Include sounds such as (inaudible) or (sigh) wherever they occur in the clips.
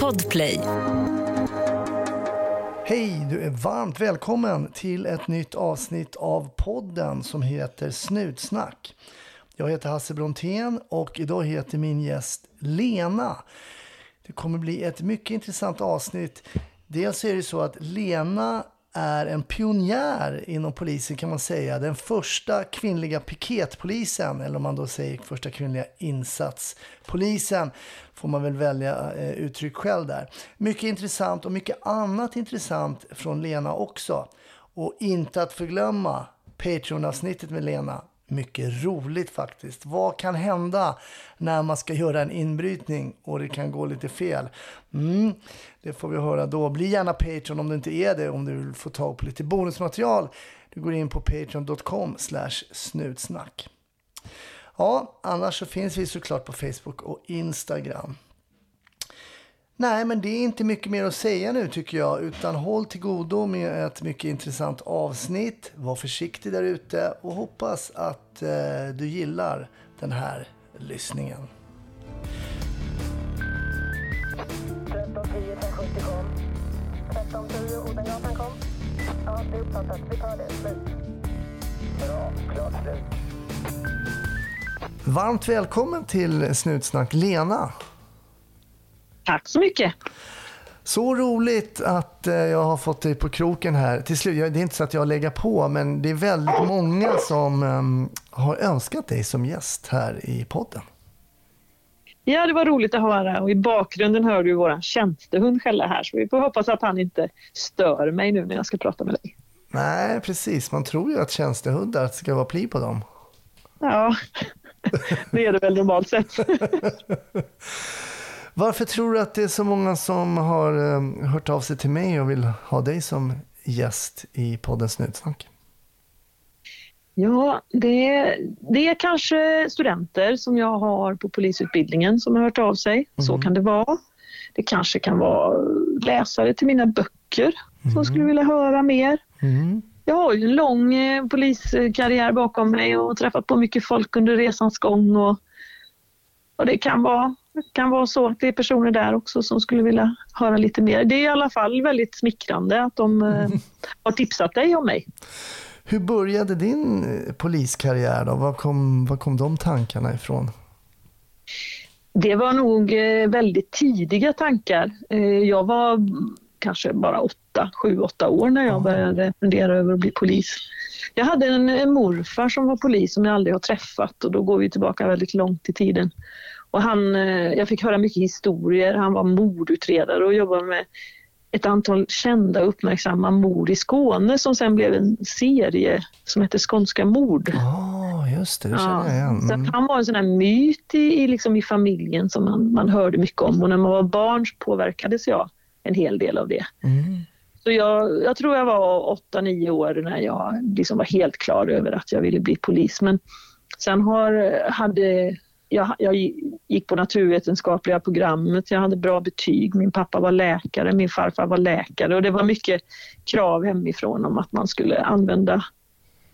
Podplay. Hej, du är varmt välkommen till ett nytt avsnitt av podden som heter Snutsnack. Jag heter Hasse Brontén och idag heter min gäst Lena. Det kommer bli ett mycket intressant avsnitt. Dels är det så att Lena är en pionjär inom polisen kan man säga. Den första kvinnliga piketpolisen, eller om man då säger första kvinnliga insatspolisen, får man väl välja eh, uttryck själv där. Mycket intressant och mycket annat intressant från Lena också. Och inte att förglömma Patreon-avsnittet med Lena mycket roligt faktiskt. Vad kan hända när man ska göra en inbrytning och det kan gå lite fel? Mm, det får vi höra då. Bli gärna Patreon om du inte är det, om du vill få tag på lite bonusmaterial. Du går in på patreon.com snutsnack. Ja, annars så finns vi såklart på Facebook och Instagram. Nej, men det är inte mycket mer att säga nu tycker jag. Utan håll till godo med ett mycket intressant avsnitt. Var försiktig där ute och hoppas att eh, du gillar den här lyssningen. 1310 kom. 1310 Odengatan kom. Ja, det är uppfattat. Vi tar det. Slut. Bra. Klart slut. Varmt välkommen till Snutsnack Lena. Tack så mycket. Så roligt att eh, jag har fått dig på kroken här. Till slut, det är inte så att jag lägger på, men det är väldigt många som em, har önskat dig som gäst här i podden. Ja, det var roligt att höra och i bakgrunden hör du vår tjänstehund skälla här så vi får hoppas att han inte stör mig nu när jag ska prata med dig. Nej, precis. Man tror ju att tjänstehundar ska vara pli på dem. Ja, (laughs) det är det väl normalt sett. (laughs) Varför tror du att det är så många som har em, hört av sig till mig och vill ha dig som gäst i podden Snutsnack? Ja, det, det är kanske studenter som jag har på polisutbildningen som har hört av sig. Så kan det vara. Det kanske kan vara läsare till mina böcker som skulle vilja höra mer. Mm. Jag har ju en lång eh, poliskarriär bakom mig och träffat på mycket folk under resans gång. Och, och det kan vara, kan vara så att det är personer där också som skulle vilja höra lite mer. Det är i alla fall väldigt smickrande att de eh, (laughs) har tipsat dig om mig. Hur började din eh, poliskarriär då? Var kom, var kom de tankarna ifrån? Det var nog eh, väldigt tidiga tankar. Jag var kanske bara åtta, sju, åtta år när jag började fundera över att bli polis. Jag hade en morfar som var polis som jag aldrig har träffat och då går vi tillbaka väldigt långt i tiden. Och han, eh, jag fick höra mycket historier. Han var mordutredare och jobbade med ett antal kända uppmärksamma mord i Skåne som sen blev en serie som hette Skånska mord. Ja, just det. Det känner jag igen. Så Mm. att han var en sån här myt i, i, liksom i familjen som man, man hörde mycket om och när man var barn så påverkades jag en hel del av det. Mm. Så jag, jag tror jag var 8-9 år när jag liksom var helt klar över att jag ville bli polis. Men sen har, hade, jag, jag gick på naturvetenskapliga programmet, jag hade bra betyg, min pappa var läkare, min farfar var läkare. Och det var mycket krav hemifrån om att man skulle använda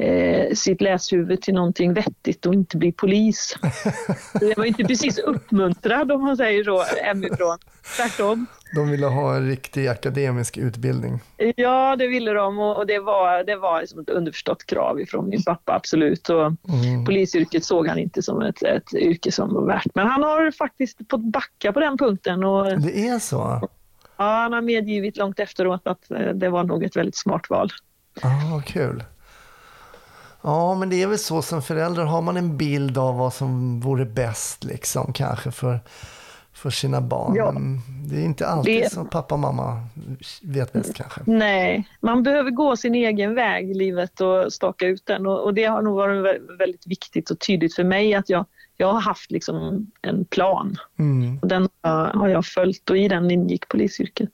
eh, sitt läshuvud till någonting vettigt och inte bli polis. (laughs) Jag var inte precis uppmuntrad om man säger så hemifrån. Tvärtom. De ville ha en riktig akademisk utbildning. Ja, det ville de och det var, det var liksom ett underförstått krav ifrån min pappa, absolut. Och Mm. Polisyrket såg han inte som ett, ett yrke som var värt. Men han har faktiskt fått backa på den punkten och Det är så? ja, han har medgivit långt efteråt att eh, det var nog ett väldigt smart val. Vad kul. Ja, men det är väl så som förälder har man en bild av vad som vore bäst liksom kanske för, för sina barn. Ja. Men det är inte alltid Det- som pappa och mamma vet bäst kanske. Nej, man behöver gå sin egen väg i livet och staka ut den och, och det har nog varit vä- väldigt viktigt och tydligt för mig att jag, jag har haft liksom en plan Mm. och den har jag följt och i den ingick polisyrket.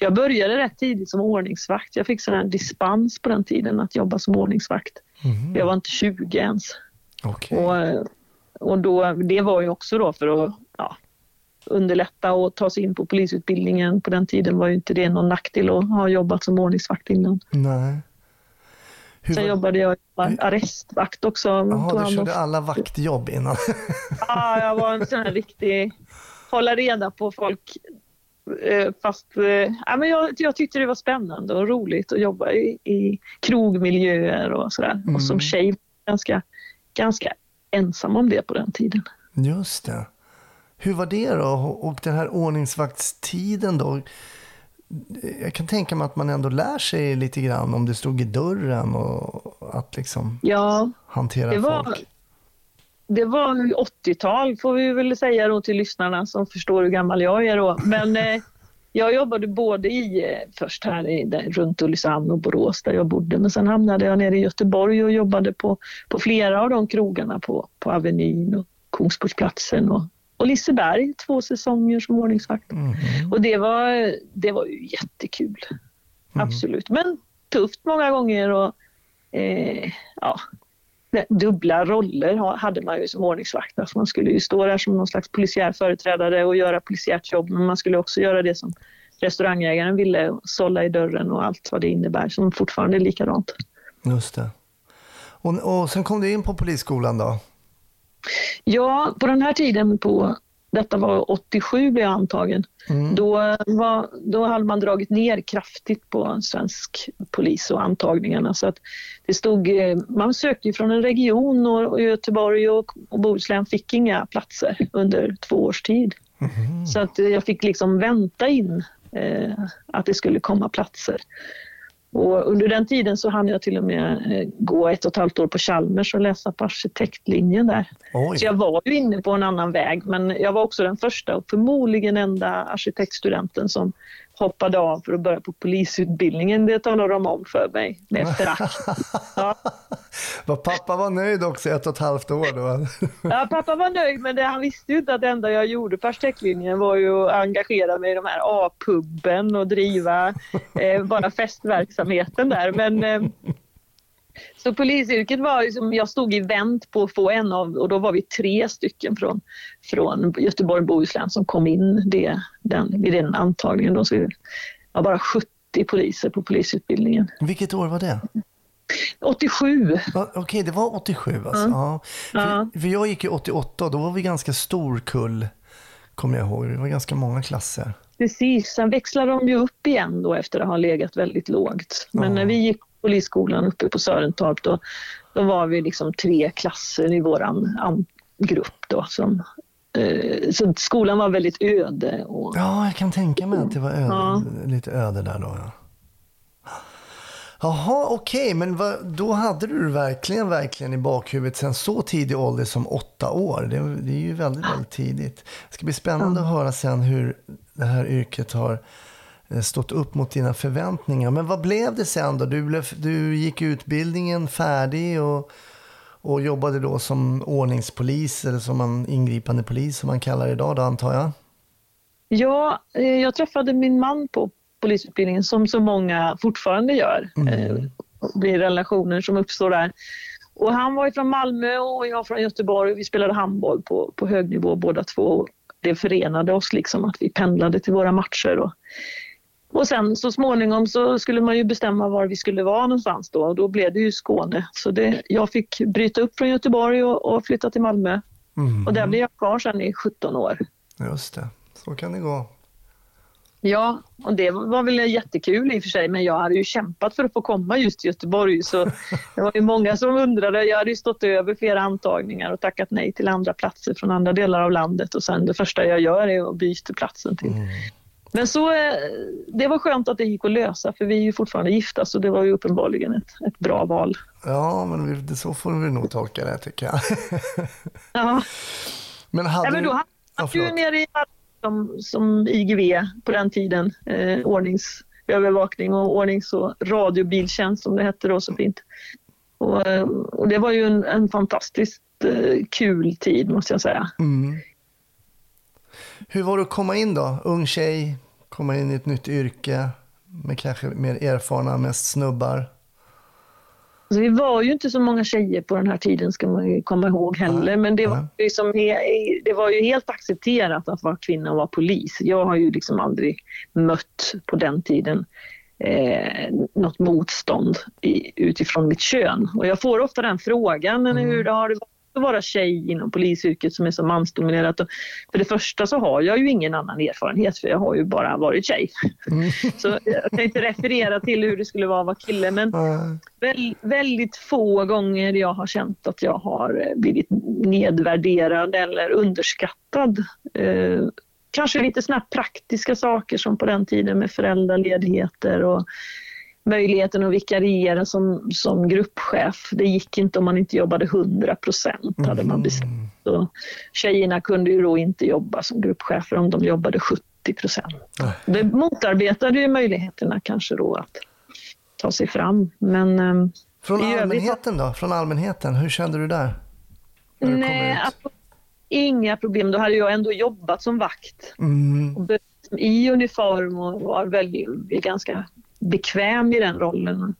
Jag började rätt tidigt som ordningsvakt. Jag fick sån här dispens på den tiden att jobba som ordningsvakt. Mhm. Jag var inte 20 ens. Okej. Och, och då, det var ju också då för att ja, underlätta och ta sig in på polisutbildningen. På den tiden var ju inte det någon nackdel att ha jobbat som ordningsvakt innan. Nej. Hur Sen var... jobbade jag som arrestvakt också. Jaha, du körde alla vaktjobb innan. Ja, jag var en sån här riktig (laughs) hålla reda på folk. Eh, Fast eh, ja, men jag, jag tyckte det var spännande och roligt att jobba i, i krogmiljöer och sådär. Och som tjej ganska, ganska ensam om det på den tiden. Just det. Hur var det då? Och den här ordningsvaktstiden då? Jag kan tänka mig att man ändå lär sig lite grann om det stod i dörren och att liksom Ja, hantera det var, folk. Det var 80-tal får vi väl säga då till lyssnarna som förstår hur gammal jag är då. Men (laughs) eh, jag jobbade både i, eh, först här i, där, runt Ulricehamn och Borås där jag bodde, men sen hamnade jag nere i Göteborg och jobbade på, på flera av de krogarna på, på Avenyn och Kungsportsplatsen och, och Liseberg, två säsonger som ordningsvakt. Och det var, det var ju jättekul. Absolut. Men tufft många gånger och eh, ja, dubbla roller ha- hade man ju som ordningsvakt. Alltså man skulle ju stå där som någon slags polisiär företrädare och göra polisiärt jobb men man skulle också göra det som restaurangägaren ville, sålla i dörren och allt vad det innebär som fortfarande är likadant. Just det. Och, och sen kom du in på polisskolan då? Ja, på den här tiden på detta var 87 blev jag antagen. Då, var, då hade man dragit ner kraftigt på svensk polis och antagningarna. Så att det stod, eh, man sökte från en region och, Göteborg och, och Bohuslän fick inga platser under två års tid. Så att jag fick liksom vänta in eh, att det skulle komma platser. Och under den tiden så hann jag till och med eh, gå ett och ett halvt år på Chalmers och läsa på arkitektlinjen där. Oj. Så jag var ju inne på en annan väg men jag var också den första och förmodligen enda arkitektstudenten som hoppade av för att börja på polisutbildningen. Det talar de om för mig med förakt. (laughs) Ja. Pappa var nöjd också ett och ett halvt år då. (laughs) Ja, pappa var nöjd men det, han visste ju inte att det enda jag gjorde på arkitektlinjen var ju att engagera mig i de här A-puben och driva eh, bara festverksamheten där. Men, eh, så polisyrket var ju som, jag stod i vänt på att få en av, och då var vi tre stycken från, från Göteborg och Bohuslän som kom in det, den, vid den antagningen. Då, så det var bara 70 poliser på polisutbildningen. Vilket år var det? 87. Va, Okej, det var 87 alltså. Ja. Ja. För, för jag gick ju 88 och då var vi ganska stor kull, kommer jag ihåg. Det var ganska många klasser. Precis, sen växlade de ju upp igen då efter att ha legat väldigt lågt. Men när vi gick polisskolan uppe på Sörentorp då, då var vi liksom tre klasser i an- grupp då. Som, eh, så skolan var väldigt öde. Och, Ja, jag kan tänka mig att det var öde, Ja. lite öde där då. Ja. Jaha, okej, men vad, då hade du verkligen, verkligen i bakhuvudet sen så tidig ålder som åtta år. Det, det är ju väldigt, väldigt tidigt. Det ska bli spännande att höra sen hur det här yrket har stått upp mot dina förväntningar. Men vad blev det sen då? Du, blev, du gick utbildningen färdig och, och jobbade då som ordningspolis eller som en ingripande polis som man kallar det idag då antar jag? Ja, eh, jag träffade min man på polisutbildningen som så många fortfarande gör. Eh, Det blir relationer som uppstår där. Och han var från Malmö och jag från Göteborg. Vi spelade handboll på, på hög nivå båda två. Det förenade oss liksom att vi pendlade till våra matcher. Och, och sen så småningom så skulle man ju bestämma var vi skulle vara någonstans då och då blev det ju Skåne. Så det, jag fick bryta upp från Göteborg och, och flytta till Malmö. Och där blev jag kvar sen i 17 år. Just det, så kan det gå. Ja, och det var väl jättekul i och för sig, men jag hade ju kämpat för att få komma just till Göteborg. Så det var ju många som undrade. Jag hade ju stått över flera antagningar och tackat nej till andra platser från andra delar av landet. Och sen det första jag gör är att byta platsen till. Men så, eh, det var skönt att det gick att lösa, för vi är ju fortfarande gifta, så det var ju uppenbarligen ett, ett bra val. Ja, men vi- så får vi nog tolka det tycker jag. Ja, (laughs) men hade ja men då du... hade Ja, förlåt. nere i som, som IGV på den tiden, eh, ordningsövervakning och ordnings och radiobiltjänst som det hette då så fint. Och, eh, och det var ju en, en fantastiskt eh, kul tid måste jag säga. Mm. Hur var det att komma in då? Ung tjej, komma in i ett nytt yrke med kanske mer erfarna, mest snubbar. Alltså, vi var ju inte så många tjejer på den här tiden ska man ju komma ihåg heller. Nej, Men det var, ju som, he- det var ju helt accepterat att vara kvinna och vara polis. Jag har ju liksom aldrig mött på den tiden eh, något motstånd i, utifrån mitt kön. Och jag får ofta den frågan, men hur har det varit vara tjej inom polisyrket som är så mansdominerat. Och för det första så har jag ju ingen annan erfarenhet för jag har ju bara varit tjej. Mm. (laughs) Så jag kan inte referera till hur det skulle vara att vara kille men Nej. väl, väldigt få gånger jag har känt att jag har eh, blivit nedvärderad eller underskattad. Eh, kanske lite här praktiska saker som på den tiden med föräldraledigheter och möjligheten att vikariera som, som gruppchef. Det gick inte om man inte jobbade 100 procent hade man bestämt. Så tjejerna kunde ju då inte jobba som gruppchefer om de jobbade 70 procent. Det motarbetade ju möjligheterna kanske då att ta sig fram. Men ehm, Från allmänheten då? Från allmänheten, hur kände du där? Nej, alltså, inga problem. Då hade jag ändå jobbat som vakt Mm. och i uniform och var väldigt, ganska bekväm i den rollen.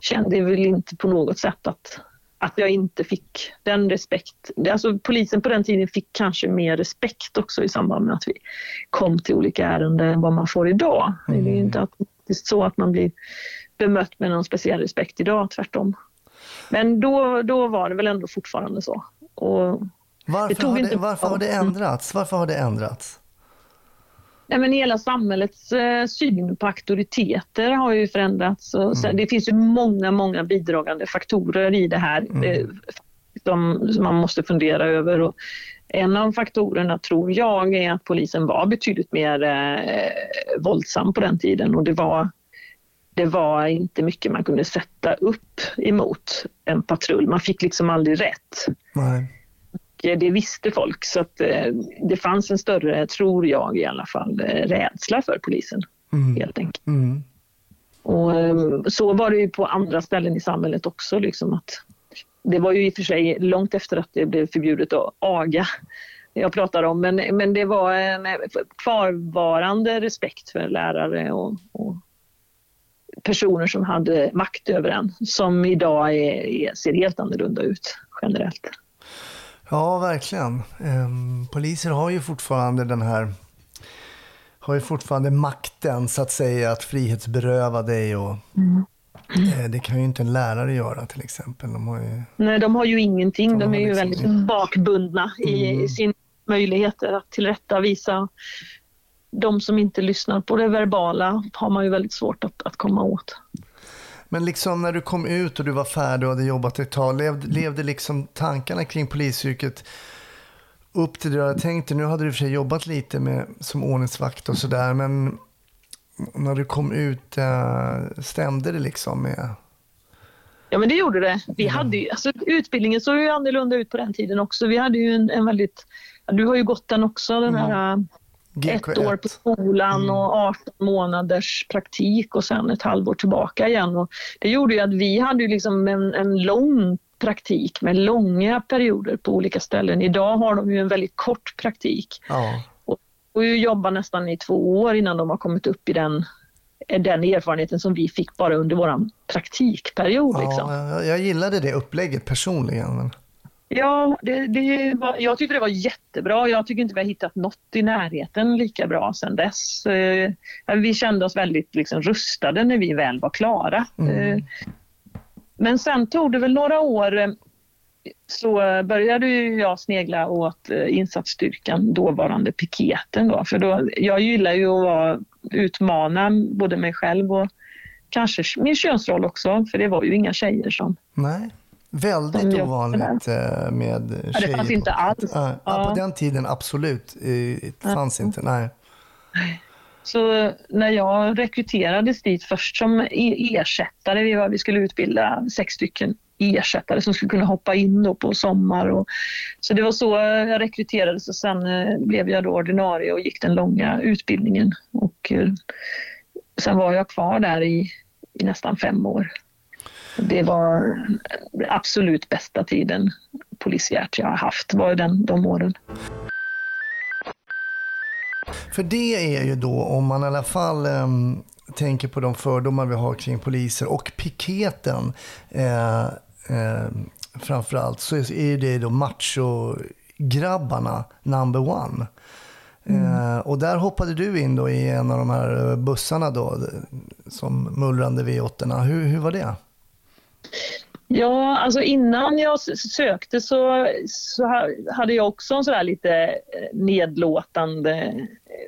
Kände väl inte på något sätt att, att jag inte fick den respekt. Alltså, polisen på den tiden fick kanske mer respekt också i samband med att vi kom till olika ärenden än vad man får idag. Det är ju inte automatiskt så att man blir bemött med någon speciell respekt idag, tvärtom. Men då, då var det väl ändå fortfarande så. Och Varför, har det, inte- varför har det ändrats? Varför har det ändrats? Nej, men hela samhällets eh, syn på auktoriteter har ju förändrats. Och sen, Det finns ju många, många bidragande faktorer i det här eh, som, som man måste fundera över. Och en av faktorerna tror jag är att polisen var betydligt mer eh, våldsam på den tiden och det var, det var inte mycket man kunde sätta upp emot en patrull. Man fick liksom aldrig rätt. Nej. Och det visste folk så att eh, det fanns en större, tror jag i alla fall, eh, rädsla för polisen helt enkelt. Mm. Och eh, så var det ju på andra ställen i samhället också. Liksom att det var ju i och för sig långt efter att det blev förbjudet att aga (laughs) jag pratar om, men, men det var en eh, kvarvarande respekt för lärare och, och personer som hade makt över en som idag är, är, ser helt annorlunda ut generellt. Ja, verkligen. Ehm, poliser har ju fortfarande den här har ju fortfarande makten så att säga att frihetsberöva dig och eh, det kan ju inte en lärare göra till exempel. De har ju, Nej, de har ju ingenting. De De är ju liksom- väldigt bakbundna i, i sin möjligheter att tillrättavisa. De som inte lyssnar på det verbala har man ju väldigt svårt att, att komma åt. Men liksom när du kom ut och du var färdig och hade jobbat ett tag, levde, levde liksom tankarna kring polisyrket upp till det du hade tänkt dig? Nu hade du för sig jobbat lite med, som ordningsvakt och sådär, men när du kom ut, eh, stämde det liksom med Ja, men det gjorde det. Vi hade ju, alltså, utbildningen såg ju annorlunda ut på den tiden också. Vi hade ju en, en väldigt... Du har ju gått den också, den här äh, ett GK1? år på skolan och 18 månaders praktik och sen ett halvår tillbaka igen. Och det gjorde ju att vi hade liksom en, en lång praktik med långa perioder på olika ställen. Idag har de ju en väldigt kort praktik Ja. och, och ju jobba nästan i två år innan de har kommit upp i den, den erfarenheten som vi fick bara under vår praktikperiod. Liksom. Ja, jag, jag gillade det upplägget personligen. Ja, det, det var, jag tyckte det var jättebra. Jag tycker inte vi har hittat något i närheten lika bra sedan dess. Eh, vi kände oss väldigt liksom, rustade när vi väl var klara. Eh, men sen tog det väl några år eh, så började jag snegla åt insatsstyrkan, dåvarande piketen. Då, för då, jag gillar ju att vara, utmana både mig själv och kanske min könsroll också, för det var ju inga tjejer som Nej. Väldigt jobbade ovanligt eh, med Ja, det fanns inte alls. Ja. Ja. På den tiden absolut. Det fanns inte. Nej. Så när jag rekryterades dit först som e- ersättare, vi, var, vi skulle utbilda sex stycken ersättare som skulle kunna hoppa in då på sommar. Och, så det var så jag rekryterades och sen eh, blev jag då ordinarie och gick den långa utbildningen. Och, eh, sen var jag kvar där i, i nästan fem år. Det var absolut bästa tiden polisiärt jag har haft, var den, de åren. För det är ju då, om man i alla fall em, tänker på de fördomar vi har kring poliser och piketen eh, eh, framförallt, så är det då macho-grabbarna number one. Eh, och där hoppade du in då i en av de här bussarna då, som mullrande V8. Hur, hur var det? Ja, alltså innan jag sökte så, så ha- hade jag också en sådär lite eh, nedlåtande... eh,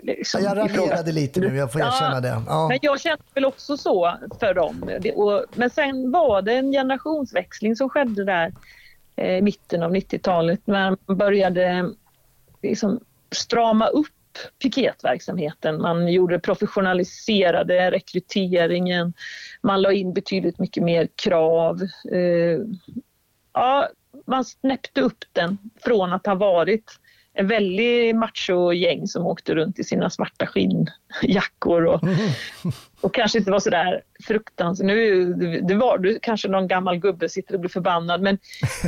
Liksom, Jag raljerade lite nu, jag får Ja, erkänna det. Ja. Men jag kände väl också så för dem. Och, men sen var det en generationsväxling som skedde där eh, i mitten av 90-talet när man började liksom, strama upp piketverksamheten. Man gjorde professionaliserade rekryteringen. Man la in betydligt mycket mer krav. Eh, ja, man snäppte upp den från att ha varit en väldigt macho-gäng som åkte runt i sina svarta skinnjackor och, (laughs) och kanske inte var så där fruktansvärt. Nu, det var du kanske någon gammal gubbe sitter och blir förbannad men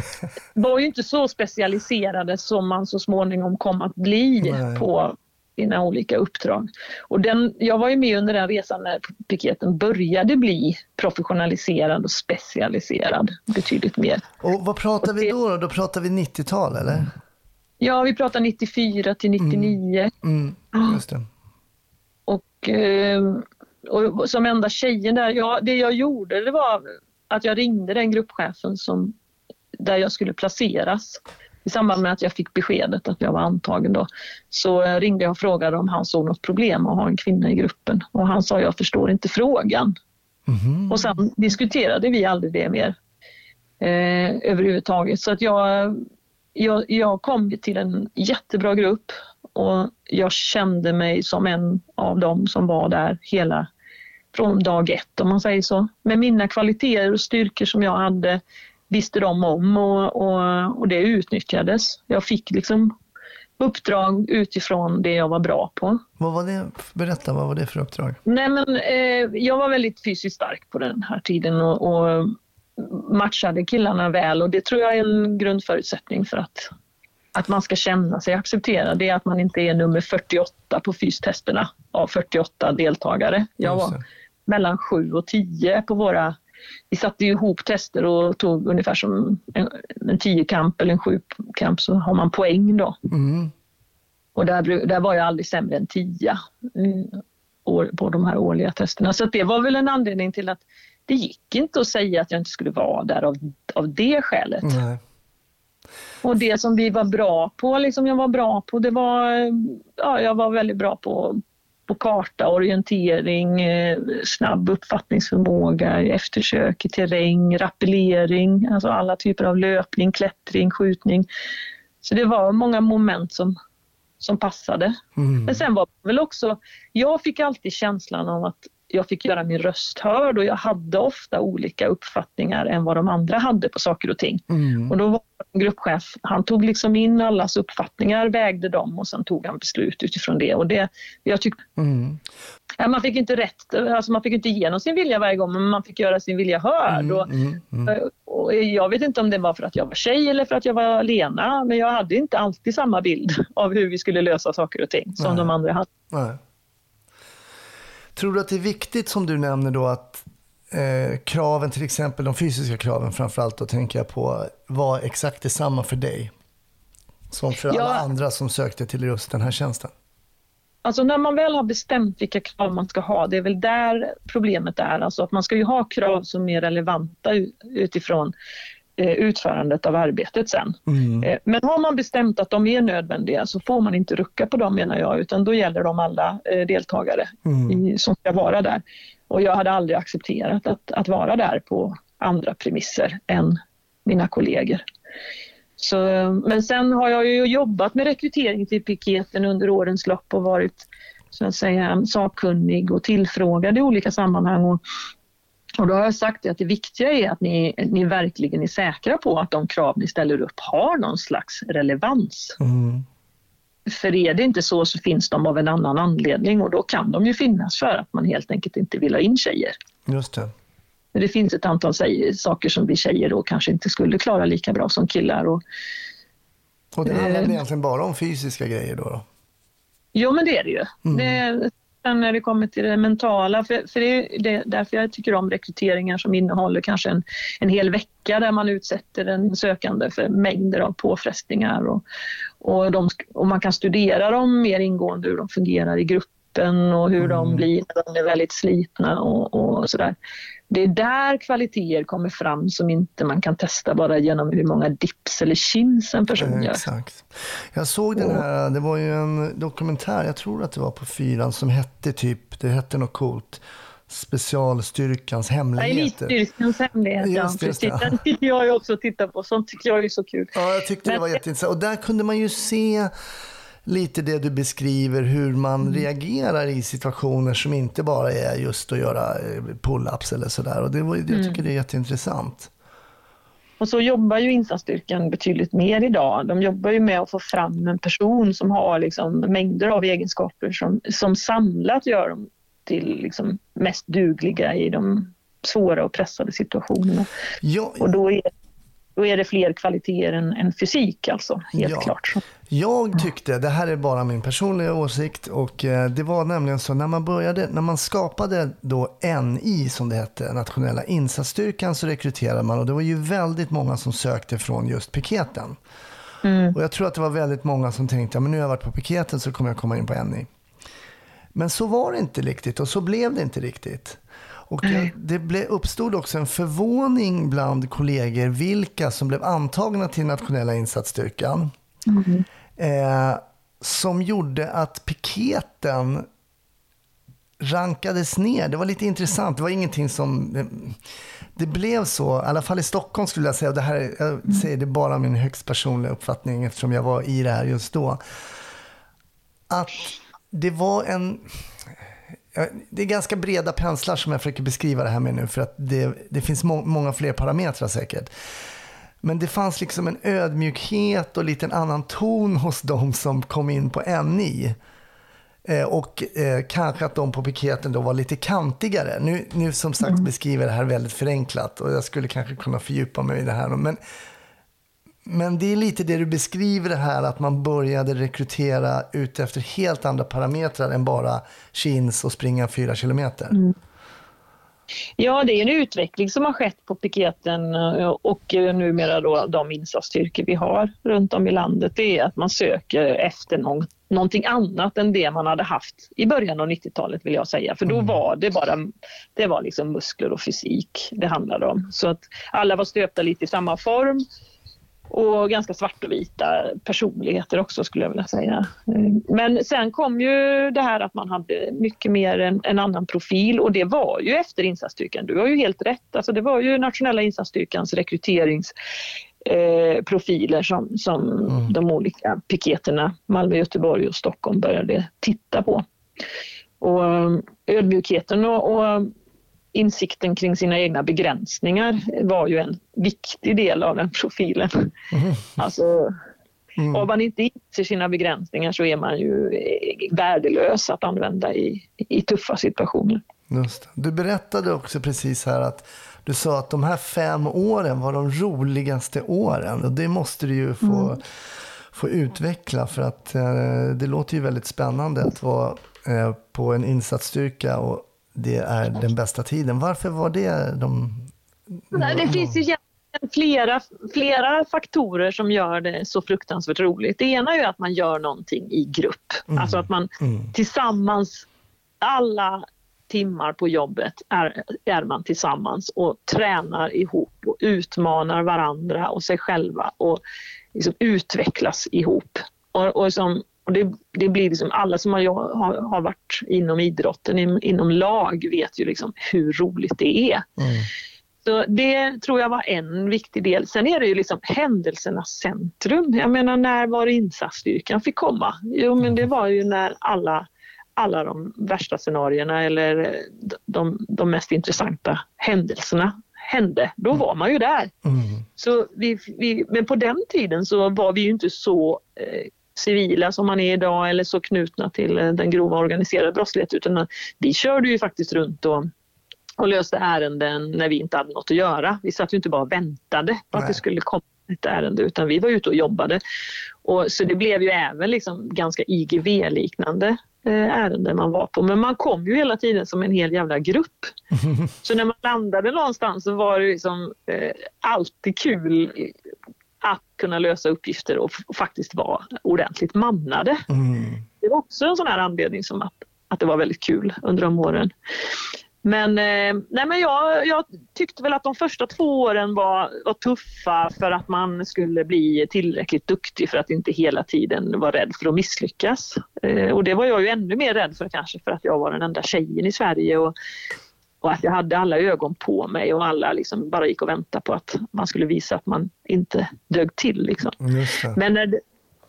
(laughs) var ju inte så specialiserade som man så småningom kom att bli Nej. på sina olika uppdrag. Och den, jag var ju med under den resan när piketen började bli professionaliserad och specialiserad betydligt mer. Och vad pratar vi då? Då, då pratar vi 90-tal eller? Ja, vi pratar 94 till 99 Mm, just det. och, eh, och som enda tjejen där, ja, det jag gjorde det var att jag ringde den gruppchefen som, där jag skulle placeras. I samband med att jag fick beskedet att jag var antagen då, så ringde jag och frågade om han såg något problem att ha en kvinna i gruppen. Och han sa, jag förstår inte frågan. Mhm. Och sen diskuterade vi aldrig det mer eh, överhuvudtaget. Så att jag, jag, jag kom till en jättebra grupp och jag kände mig som en av dem som var där hela från dag ett om man säger så. Med mina kvaliteter och styrkor som jag hade visste de om och, och, och det utnyttjades. Jag fick liksom uppdrag utifrån det jag var bra på. Vad var det? Berätta, vad var det för uppdrag? Nej, men, eh, jag var väldigt fysiskt stark på den här tiden och, och matchade killarna väl och det tror jag är en grundförutsättning för att, att man ska känna sig accepterad. Det är att man inte är nummer 48 på fystesterna av 48 deltagare. Jag var mellan 7 och 10 på våra... Vi satte ihop tester och tog ungefär som en, en 10-kamp eller en 7-kamp så har man poäng då. Mm. Och där, där var jag aldrig sämre än 10 år- på de här årliga testerna. Så det var väl en anledning till att det gick inte att säga att jag inte skulle vara där av, av det skälet. Nej. Och det som vi var bra på, liksom jag var bra på, det var, ja, jag var väldigt bra på, på karta, orientering, eh, snabb uppfattningsförmåga, eftersök i terräng, rappellering, alltså alla typer av löpning, klättring, skjutning. Så det var många moment som, som passade. Mm. Men sen var det väl också, jag fick alltid känslan av att jag fick göra min röst hörd och jag hade ofta olika uppfattningar än vad de andra hade på saker och ting. Mm. Och då var en gruppchef, han tog liksom in allas uppfattningar, vägde dem och sen tog han beslut utifrån det. Och det jag tyckte, Mm. ja, man fick inte rätt, alltså man fick inte igenom sin vilja varje gång men man fick göra sin vilja hörd. Och, Mm. Mm. och jag vet inte om det var för att jag var tjej eller för att jag var Lena men jag hade inte alltid samma bild av hur vi skulle lösa saker och ting som Nej. de andra hade. Nej. Tror du att det är viktigt som du nämner då att eh, kraven, till exempel de fysiska kraven framförallt, då tänker jag på, var exakt detsamma för dig? Som för Ja. alla andra som sökte till just den här tjänsten? Alltså när man väl har bestämt vilka krav man ska ha, det är väl där problemet är. Alltså att man ska ju ha krav som är relevanta utifrån utförandet av arbetet sen. Mm. Eh, Men har man bestämt att de är nödvändiga så får man inte rucka på dem menar jag, utan då gäller de alla eh, deltagare Mm. i, som ska vara där. Och jag hade aldrig accepterat att, att vara där på andra premisser än mina kollegor. Så, men sen har jag ju jobbat med rekrytering till piketen under årens lopp och varit så att säga, sakkunnig och tillfrågad i olika sammanhang. Och, och då har jag sagt att det viktiga är att ni, ni verkligen är säkra på att de krav ni ställer upp har någon slags relevans. Mm. För är det inte så så finns de av en annan anledning och då kan de ju finnas för att man helt enkelt inte vill ha in tjejer. Just det. Men det finns ett antal saker som vi tjejer då kanske inte skulle klara lika bra som killar. Och, Och det handlar Eh. egentligen bara om fysiska grejer då? då? jo men det är det ju. Mm. Det, sen när det kommer till det mentala, för, för det är det, därför jag tycker om rekryteringar som innehåller kanske en, en hel vecka där man utsätter en sökande för mängder av påfrestningar och, och, de, och man kan studera dem mer ingående hur de fungerar i grupp dippen och hur de blir när de är väldigt slitna och, och sådär. Det är där kvaliteter kommer fram som inte man kan testa bara genom hur många dips eller chins en person gör. Exakt. Jag såg den här, det var ju en dokumentär, jag tror att det var på fyran, som hette typ, det hette något coolt, Specialstyrkans hemligheter. Elitstyrkans hemligheter, ja. Det, Precis. det. Den tycker jag också titta på. Sånt tycker jag är så kul. Ja, jag tyckte det Men- var jätteintressant. Och där kunde man ju se lite det du beskriver, hur man Mm. reagerar i situationer som inte bara är just att göra eh, pull-ups eller sådär. Och det var, jag Mm. tycker det är jätteintressant. Och så jobbar ju insatsstyrkan betydligt mer idag. De jobbar ju med att få fram en person som har liksom mängder av egenskaper som, som samlat gör dem till liksom mest dugliga i de svåra och pressade situationerna. Jag, Och då är, då är det fler kvaliteter än, än fysik alltså, helt Ja. klart. Jag tyckte, det här är bara min personliga åsikt, och eh, det var nämligen så när man började, när man skapade då NI som det hette, Nationella insatsstyrkan, så rekryterade man och det var ju väldigt många som sökte från just piketen. Och jag tror att det var väldigt många som tänkte, ja, men nu har jag varit på piketen så kommer jag komma in på NI. Men så var det inte riktigt och så blev det inte riktigt. Och det ble, uppstod också en förvåning bland kollegor vilka som blev antagna till nationella insatsstyrkan. Eh, som gjorde att piketen rankades ner. Det var lite intressant. Det var ingenting som... Det blev så, i alla fall i Stockholm skulle jag säga, och det här, är- jag säger det bara min högst personliga uppfattning eftersom jag var i det här just då. Att det var en... Det är ganska breda penslar som jag försöker beskriva det här med nu för att det, det finns må, många fler parametrar säkert. Men det fanns liksom en ödmjukhet och lite en annan ton hos de som kom in på NI. Eh, och eh, kanske att de på piketen då var lite kantigare. Nu, nu som sagt beskriver jag det här väldigt förenklat och jag skulle kanske kunna fördjupa mig i det här. Men, men det är lite det du beskriver det här att man började rekrytera ut efter helt andra parametrar än bara chins och springa fyra kilometer. Ja, det är en utveckling som har skett på piketen eh, och eh, numera då de insatsstyrkor vi har runt om i landet. Det är att man söker efter någon, någonting annat än det man hade haft i början av 90-talet vill jag säga. För då var det bara det var liksom muskler och fysik det handlade om. Så att alla var stöpta lite i samma form och ganska svartvita personligheter också skulle jag vilja säga. Eh, Men sen kom ju det här att man hade mycket mer en, en annan profil och det var ju efter insatsstyrkan. Du har ju helt rätt. Alltså det var ju nationella insatsstyrkans rekryteringsprofiler eh, profiler som, som de olika piketerna Malmö, Göteborg och Stockholm började titta på. Och eh, ödmjukheten och, och insikten kring sina egna begränsningar var ju en viktig del av den profilen. Alltså, Om man inte inser sina begränsningar så är man ju värdelös att använda i, i tuffa situationer. Just. Du berättade också precis här att du sa att de här fem åren var de roligaste åren. Och det måste du ju få, få utveckla för att eh, det låter ju väldigt spännande att vara eh, på en insatsstyrka och det är den bästa tiden. Varför var det de... Nej, det finns ju flera, flera faktorer som gör det så fruktansvärt roligt. Det ena är ju att man gör någonting i grupp. Alltså att man tillsammans, alla timmar på jobbet är, är man tillsammans och tränar ihop och utmanar varandra och sig själva och liksom utvecklas ihop. Och, och, som, och det, det blir liksom alla som har, har, har varit inom idrotten, in, inom lag, vet ju liksom hur roligt det är. Så det tror jag var en viktig del. Sen är det ju liksom händelsernas centrum. Jag menar när var insatsstyrkan fick komma? Jo men det var ju när alla, alla de värsta scenarierna eller de, de mest intressanta händelserna hände. Då var man ju där. Så vi, vi, men på den tiden så var vi ju inte så eh, civila som man är idag eller så knutna till eh, den grova organiserade brottsligheten utan eh, vi körde ju faktiskt runt och och löste ärenden när vi inte hade något att göra. Vi satt ju inte bara och väntade på att Nej. det skulle komma ett ärende utan vi var ute och jobbade. Och, så det blev ju även liksom ganska IGV-liknande eh, ärenden man var på. Men man kom ju hela tiden som en hel jävla grupp. (laughs) Så när man landade någonstans så var det liksom, eh, alltid kul att kunna lösa uppgifter och faktiskt vara ordentligt mannade. Det var också en sån här anledning som att att det var väldigt kul under de åren. Men, eh, nej men jag, jag tyckte väl att de första två åren var, var tuffa för att man skulle bli tillräckligt duktig för att inte hela tiden vara rädd för att misslyckas. Eh, och det var jag ju ännu mer rädd för kanske för att jag var den enda tjejen i Sverige och, och att jag hade alla ögon på mig och alla liksom bara gick och väntade på att man skulle visa att man inte dög till. Liksom. Det. Men, det,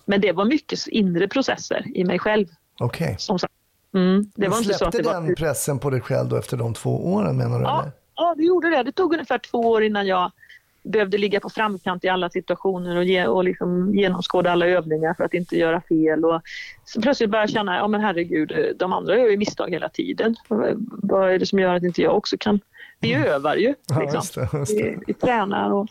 men det var mycket inre processer i mig själv. Okej. Sagt. Mm, det Men var inte så att det var... den pressen på dig själv då efter de två åren menar du? Ja, eller? ja, det gjorde det. Det tog ungefär två år innan jag behövde ligga på framkant i alla situationer och, ge, och liksom genomskåda alla övningar för att inte göra fel. Och så plötsligt började jag känna, ja men herregud, de andra gör ju misstag hela tiden. Vad är det som gör att inte jag också kan? Vi övar ju. Ja, Liksom. just det, just det. Vi, vi tränar och,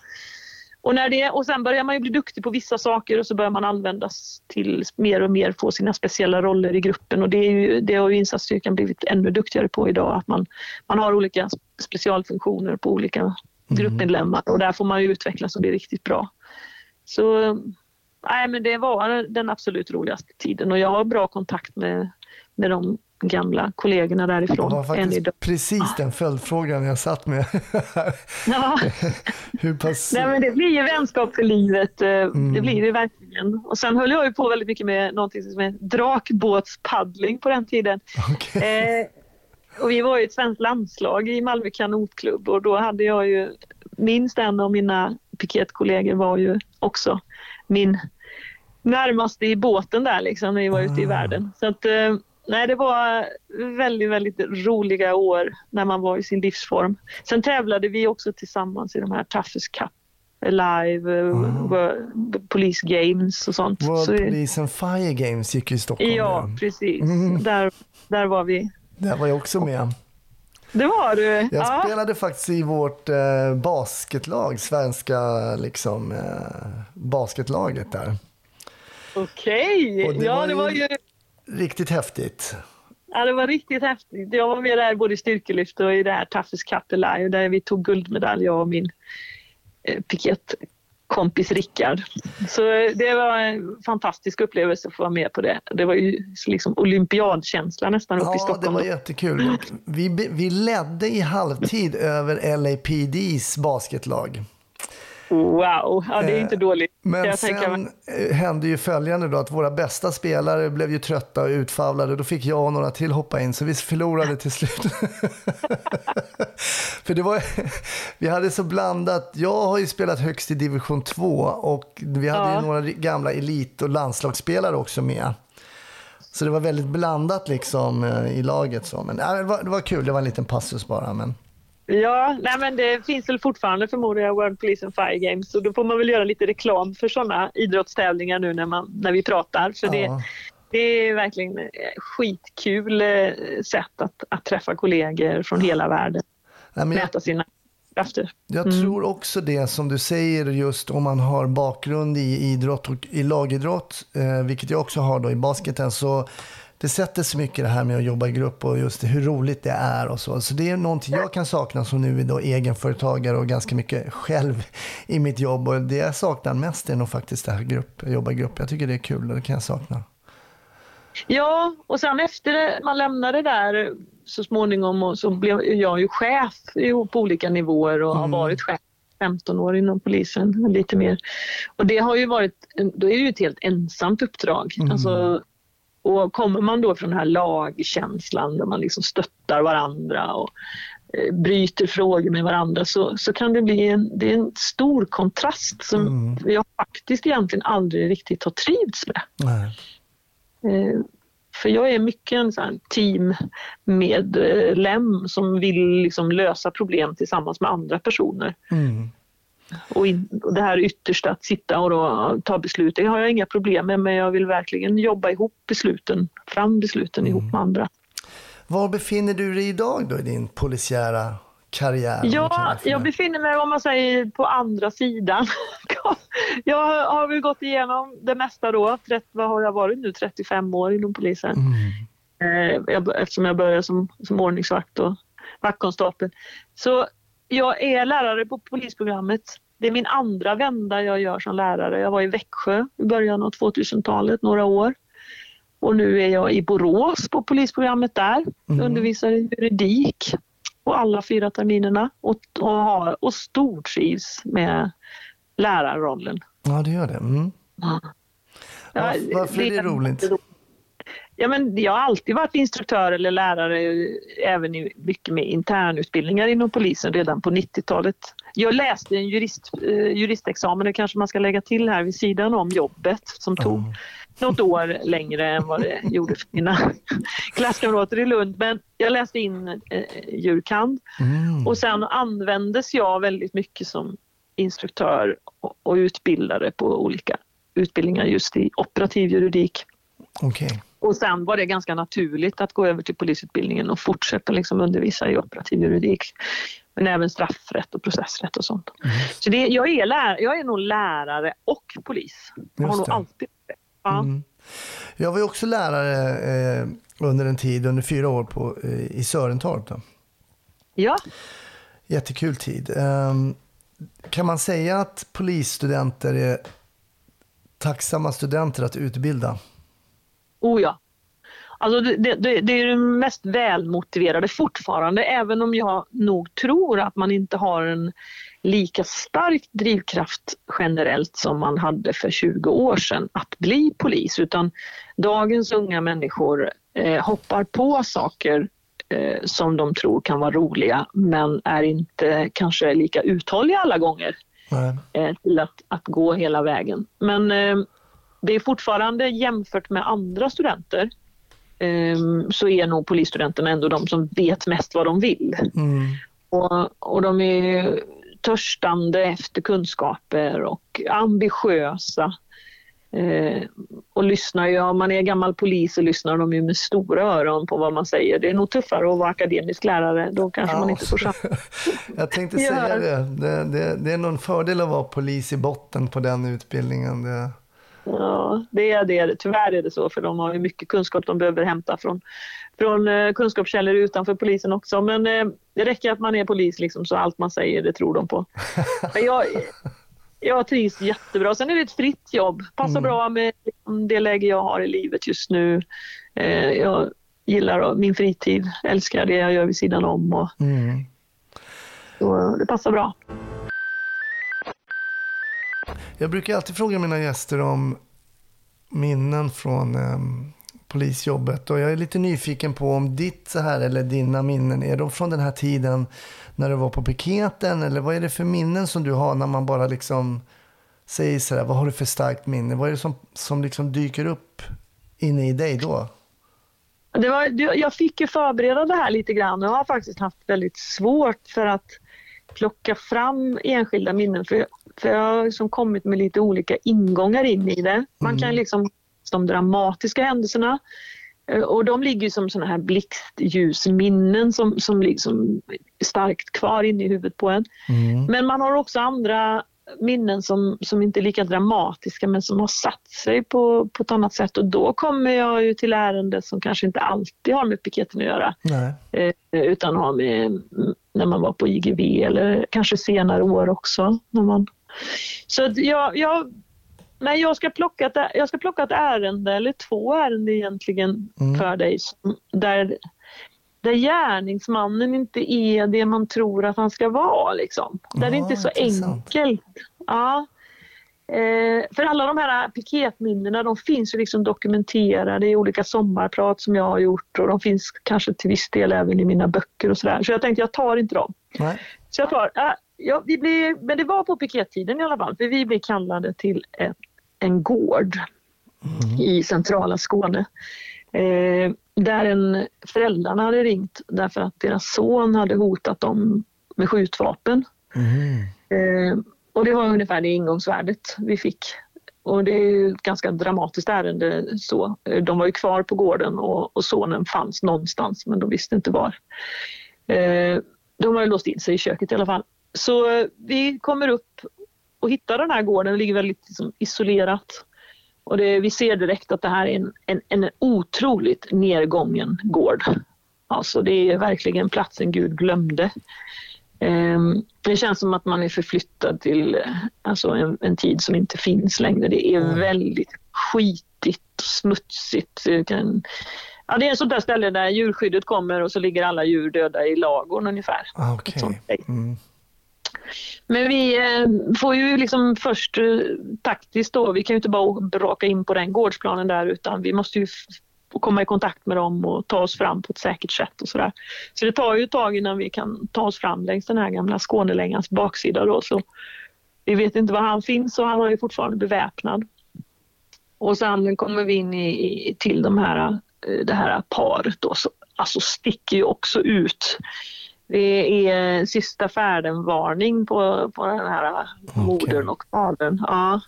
och, när det, och sen börjar man ju bli duktig på vissa saker och så börjar man användas till mer och mer få sina speciella roller i gruppen och det, är ju, det har ju insatsstyrkan blivit ännu duktigare på idag att man, man har olika specialfunktioner på olika gruppmedlemmar och där får man ju utvecklas och det är riktigt bra. Så nej, men det var den absolut roligaste tiden och jag har bra kontakt med, med de gamla kollegorna Det därifrån var än idag. faktiskt precis den följdfrågan jag satt med. Ja. (laughs) Hur pass... Nej, men det blir ju vänskap för livet. eh, Mm. Det blir det verkligen. Och sen höll jag ju på väldigt mycket med någonting som är drakbåtspaddling på den tiden. Okej. Eh, och vi var ju ett svenskt landslag i Malmö kanotklubb och då hade jag ju minst en av mina piketkollegor var ju också min närmaste i båten där liksom när vi var ute i Ah. världen. Så att, eh, nej, det var väldigt, väldigt roliga år när man var i sin livsform. Sen tävlade vi också tillsammans i de här Toughest Cup live. World- Police Games och sånt. World Så, Police and Fire Games gick ju i Stockholm. ja, precis. Mm. Där, där var vi. Där var jag också med. Det var du. Jag ja. spelade faktiskt i vårt eh, basketlag, svenska liksom, eh, basketlaget där. Okej, det ja det var ju Riktigt häftigt. ja, det var riktigt häftigt. Jag var med där både i styrkelyft och i det här Toughest Cup Live där vi tog guldmedalj jag och min eh, piketkompis Rickard. Så det var en fantastisk upplevelse att få vara med på det. Det var ju liksom olympiadkänsla nästan uppe i Ja, det Stockholm. var jättekul. Vi, vi ledde i halvtid över LAPDs basketlag. Wow, ja, det är inte Eh, dåligt. Men jag sen eh, hände ju följande då att våra bästa spelare blev ju trötta och utfavlade. Då fick jag och några till hoppa in så vi förlorade till slut. (laughs) För det var, vi hade så blandat. Jag har ju spelat högst i division 2 och vi hade Ja. ju några gamla elit och landslagsspelare också med. Så det var väldigt blandat liksom eh, i laget. Så. Men äh, det, var, det var kul, det var en liten passus bara. Men... Ja, nej men det finns väl fortfarande förmodar jag World Police and Fire Games så då får man väl göra lite reklam för sådana idrottstävlingar nu när, man, när vi pratar. För det, Ja. det är verkligen eh, skitkul eh, sätt att, att träffa kollegor från hela världen. Nej, men Mäta sina krafter. Jag Mm. tror också det som du säger just om man har bakgrund i idrott och i lagidrott, eh, vilket jag också har då i basketen, så det sätter så mycket det här med att jobba i grupp och just hur roligt det är och så. Så det är någonting jag kan sakna som nu är då egenföretagare och ganska mycket själv i mitt jobb. Och det jag saknar mest är nog faktiskt det här grupp, jobba i grupp. Jag tycker det är kul och det kan jag sakna. Ja, och sen efter man lämnade där så småningom och så blev jag ju chef på olika nivåer och har Mm. varit chef 15 år inom polisen, lite mer. Och det har ju varit, då är det ju ett helt ensamt uppdrag. Mm. Alltså, och kommer man då från den här lagkänslan där man liksom stöttar varandra och eh, bryter frågor med varandra så, så kan det bli en, det är en stor kontrast som Mm. jag faktiskt egentligen aldrig riktigt har trivts med. Nej. Eh, För jag är mycket en sån teammedlem som vill liksom lösa problem tillsammans med andra personer. Mm. Och, in, och det här yttersta att sitta och då ta beslut, det har jag inga problem med men jag vill verkligen jobba ihop besluten, fram besluten ihop med andra. Var befinner du dig idag då i din polisiära karriär? Ja, jag befinner mig om man säger på andra sidan. (laughs) jag har väl gått igenom det mesta då. 30, vad har jag varit nu? 35 år inom polisen. Mm. Eh, eftersom jag började som, som ordningsvakt och vaktkonstapel. Så jag är lärare på polisprogrammet. Det är min andra vända jag gör som lärare. Jag var i Växjö i början av 2000-talet, några år. Och nu är jag i Borås på polisprogrammet där, Mm. undervisar i juridik på alla fyra terminerna och, och, har, och stortrivs med lärarrollen. Ja, det gör det. Mm. Ja, Varför- varför är det roligt? Ja, men jag har alltid varit instruktör eller lärare, även i mycket med internutbildningar inom polisen redan på 90-talet. Jag läste en jurist, eh, juristexamen, det kanske man ska lägga till här vid sidan om jobbet, som tog något år längre än vad det (laughs) gjorde för mina klasskamrater i Lund. Men jag läste in eh, jurkand Mm. och sen användes jag väldigt mycket som instruktör och, och utbildare på olika utbildningar just i operativ juridik. Okej. Och sen var det ganska naturligt att gå över till polisutbildningen och fortsätta liksom undervisa i operativ juridik. Men även straffrätt och processrätt och sånt. Så det, jag, är lär, jag är nog lärare och polis. Jag har nog alltid. Ja. Mm. Jag var också lärare eh, under en tid, under fyra år på, eh, i Sörentorp. Då. ja, Jättekul tid. Ehm, kan man säga att polisstudenter är tacksamma studenter att utbilda? Oh ja. Alltså det, det, det är det mest välmotiverade fortfarande, även om jag nog tror att man inte har en lika stark drivkraft generellt som man hade för 20 år sedan att bli polis. Utan dagens unga människor eh, hoppar på saker eh, som de tror kan vara roliga men är inte kanske lika uthålliga alla gånger eh, till att, att gå hela vägen. Men eh, det är fortfarande jämfört med andra studenter eh, så är nog polisstudenterna ändå de som vet mest vad de vill. Mm. Och, och de är törstande efter kunskaper och ambitiösa. Eh, och lyssnar ju, om man är gammal polis så lyssnar de ju med stora öron på vad man säger. Det är nog tuffare att vara akademisk lärare, då kanske man Ja. inte får (laughs) Jag tänkte säga det. Det, det. det är någon fördel att vara polis i botten på den utbildningen. Det, Ja, det är det. Tyvärr är det så, för de har ju mycket kunskap de behöver hämta från, från eh, kunskapskällor utanför polisen också. Men eh, det räcker att man är polis, liksom, så allt man säger, det tror de på. (laughs) Men jag, jag trivs jättebra. Sen är det ett fritt jobb. Passar bra med liksom, det läge jag har i livet just nu. Eh, jag gillar min fritid, älskar det jag gör vid sidan om. Och, mm. så det passar bra. Jag brukar alltid fråga mina gäster om minnen från eh, polisjobbet. Och jag är lite nyfiken på om ditt så här, eller dina minnen, är de från den här tiden när du var på piketen? Eller vad är det för minnen som du har när man bara liksom säger så här, vad har du för starkt minne? Vad är det som, som liksom dyker upp inne i dig då? Det var, jag fick ju förbereda det här lite grann och jag har faktiskt haft väldigt svårt för att plocka fram enskilda minnen för, för jag har liksom kommit med lite olika ingångar in i det. Man kan liksom de dramatiska händelserna eh, och de ligger som såna här blixtljusminnen som, som liksom starkt kvar inne i huvudet på en. Mm. Men man har också andra minnen som, som inte är lika dramatiska men som har satt sig på, på ett annat sätt och då kommer jag ju till ärenden som kanske inte alltid har med piketen att göra eh, utan har med mm, när man var på IGV eller kanske senare år också. När man... Så jag, jag, men jag, ska plocka ett, jag ska plocka ett ärende eller två ärenden egentligen Mm. för dig där, där gärningsmannen inte är det man tror att han ska vara. Liksom. Där det Ja, inte är så intressant. enkelt. Ja. Eh, för alla de här piketminnena de finns ju liksom dokumenterade i olika sommarprat som jag har gjort och de finns kanske till viss del även i mina böcker och sådär. Så jag tänkte jag tar inte dem. Nej. Så jag tar, äh, ja, vi blir, men det var på pikettiden i alla fall, för vi blev kallade till en, en gård i centrala Skåne. Eh, där en, föräldrarna hade ringt därför att deras son hade hotat dem med skjutvapen. Mm. Eh, och det var ungefär det ingångsvärdet vi fick. Och det är ett ganska dramatiskt ärende så. Eh, De var ju kvar på gården och, och sonen fanns någonstans men de visste inte var. Eh, de har ju låst in sig i köket i alla fall. Så eh, vi kommer upp och hittar den här gården, den ligger väldigt liksom, isolerat. Och det, vi ser direkt att det här är en, en, en otroligt nedgången gård. Alltså det är verkligen platsen Gud glömde. Ehm, Det känns som att man är förflyttad till alltså en, en tid som inte finns längre. Det är väldigt skitigt smutsigt. Det, kan, ja, det är ett sånt där ställe där djurskyddet kommer och så ligger alla djur döda i lagorn ungefär. Ah, grej. Mm. Men vi eh, får ju liksom först eh, taktiskt då, vi kan ju inte bara braka in på den gårdsplanen där utan vi måste ju få komma i kontakt med dem och ta oss fram på ett säkert sätt och sådär. Så det tar ju ett tag innan vi kan ta oss fram längs den här gamla Skånelängans baksida då. Så vi vet inte var han finns och han är ju fortfarande beväpnad. Och sen kommer vi in i, i, till de här, eh, det här paret då, så, alltså sticker ju också ut. Det är sista färden-varning på, på den här modern och fadern. Ja.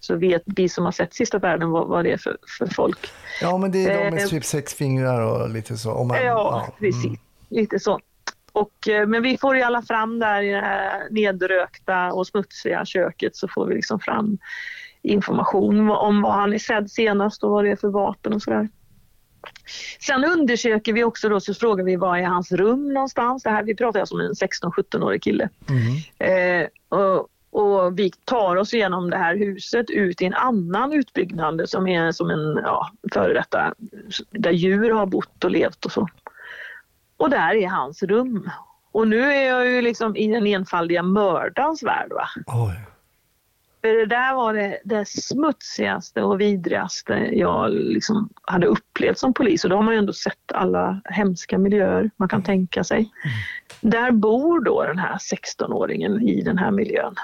Så vet vi som har sett sista färden vad, vad det är för, för folk. Ja, men det är de med Eh, typ sex fingrar och lite så. Om man, Ja, precis. mm. Lite så. Och, eh, men vi får i alla fram där i det här nedrökta och smutsiga köket så får vi liksom fram information om vad han är sedd senast och vad det är för vapen och sådär. Sen undersöker vi också då så frågar vi vad är hans rum någonstans. Det här, vi pratar alltså om en 16-17-årig kille. Mm. Eh, och, och vi tar oss igenom det här huset ut i en annan utbyggnad som är som en ja, före detta, där djur har bott och levt och så. Och där är hans rum. Och nu är jag ju liksom i den enfaldiga mördarens värld. Va? Oj. För det där var det, det smutsigaste och vidrigaste jag liksom hade upplevt som polis. Och då har man ju ändå sett alla hemska miljöer man kan tänka sig. Där bor då den här 16-åringen i den här miljön.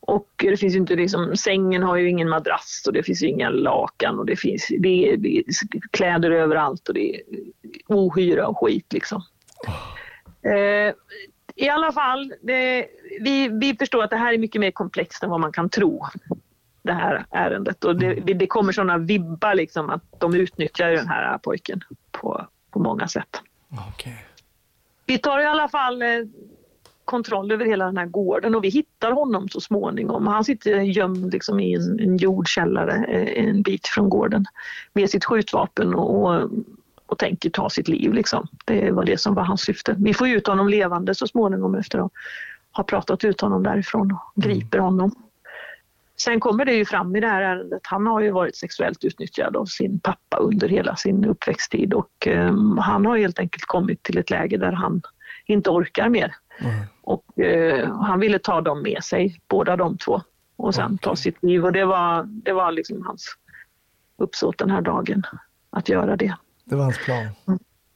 Och det finns ju inte liksom, sängen har ju ingen madrass och det finns inga lakan och det finns det är, det är kläder överallt och det är ohyra och skit liksom. Eh, I alla fall, det, vi, vi förstår att det här är mycket mer komplext än vad man kan tro. Det här ärendet och det, det- det kommer sådana vibbar liksom att de utnyttjar den här pojken på, på många sätt. Okej. Vi tar i alla fall eh, kontroll över hela den här gården och vi hittar honom så småningom. Han sitter gömd liksom i en, en jordkällare eh, en bit från gården med sitt skjutvapen och, och, och tänker ta sitt liv. Liksom. Det var det som var hans syfte. Vi får ut honom levande så småningom efter att ha pratat ut honom därifrån och griper honom. Sen kommer det ju fram i det här ärendet, han har ju varit sexuellt utnyttjad av sin pappa under hela sin uppväxttid och eh, han har helt enkelt kommit till ett läge där han inte orkar mer. Mm. Och eh, han ville ta dem med sig, båda de två, och sen ta sitt liv. Och det var, det var liksom hans uppsåt den här dagen, att göra det. Det var hans plan.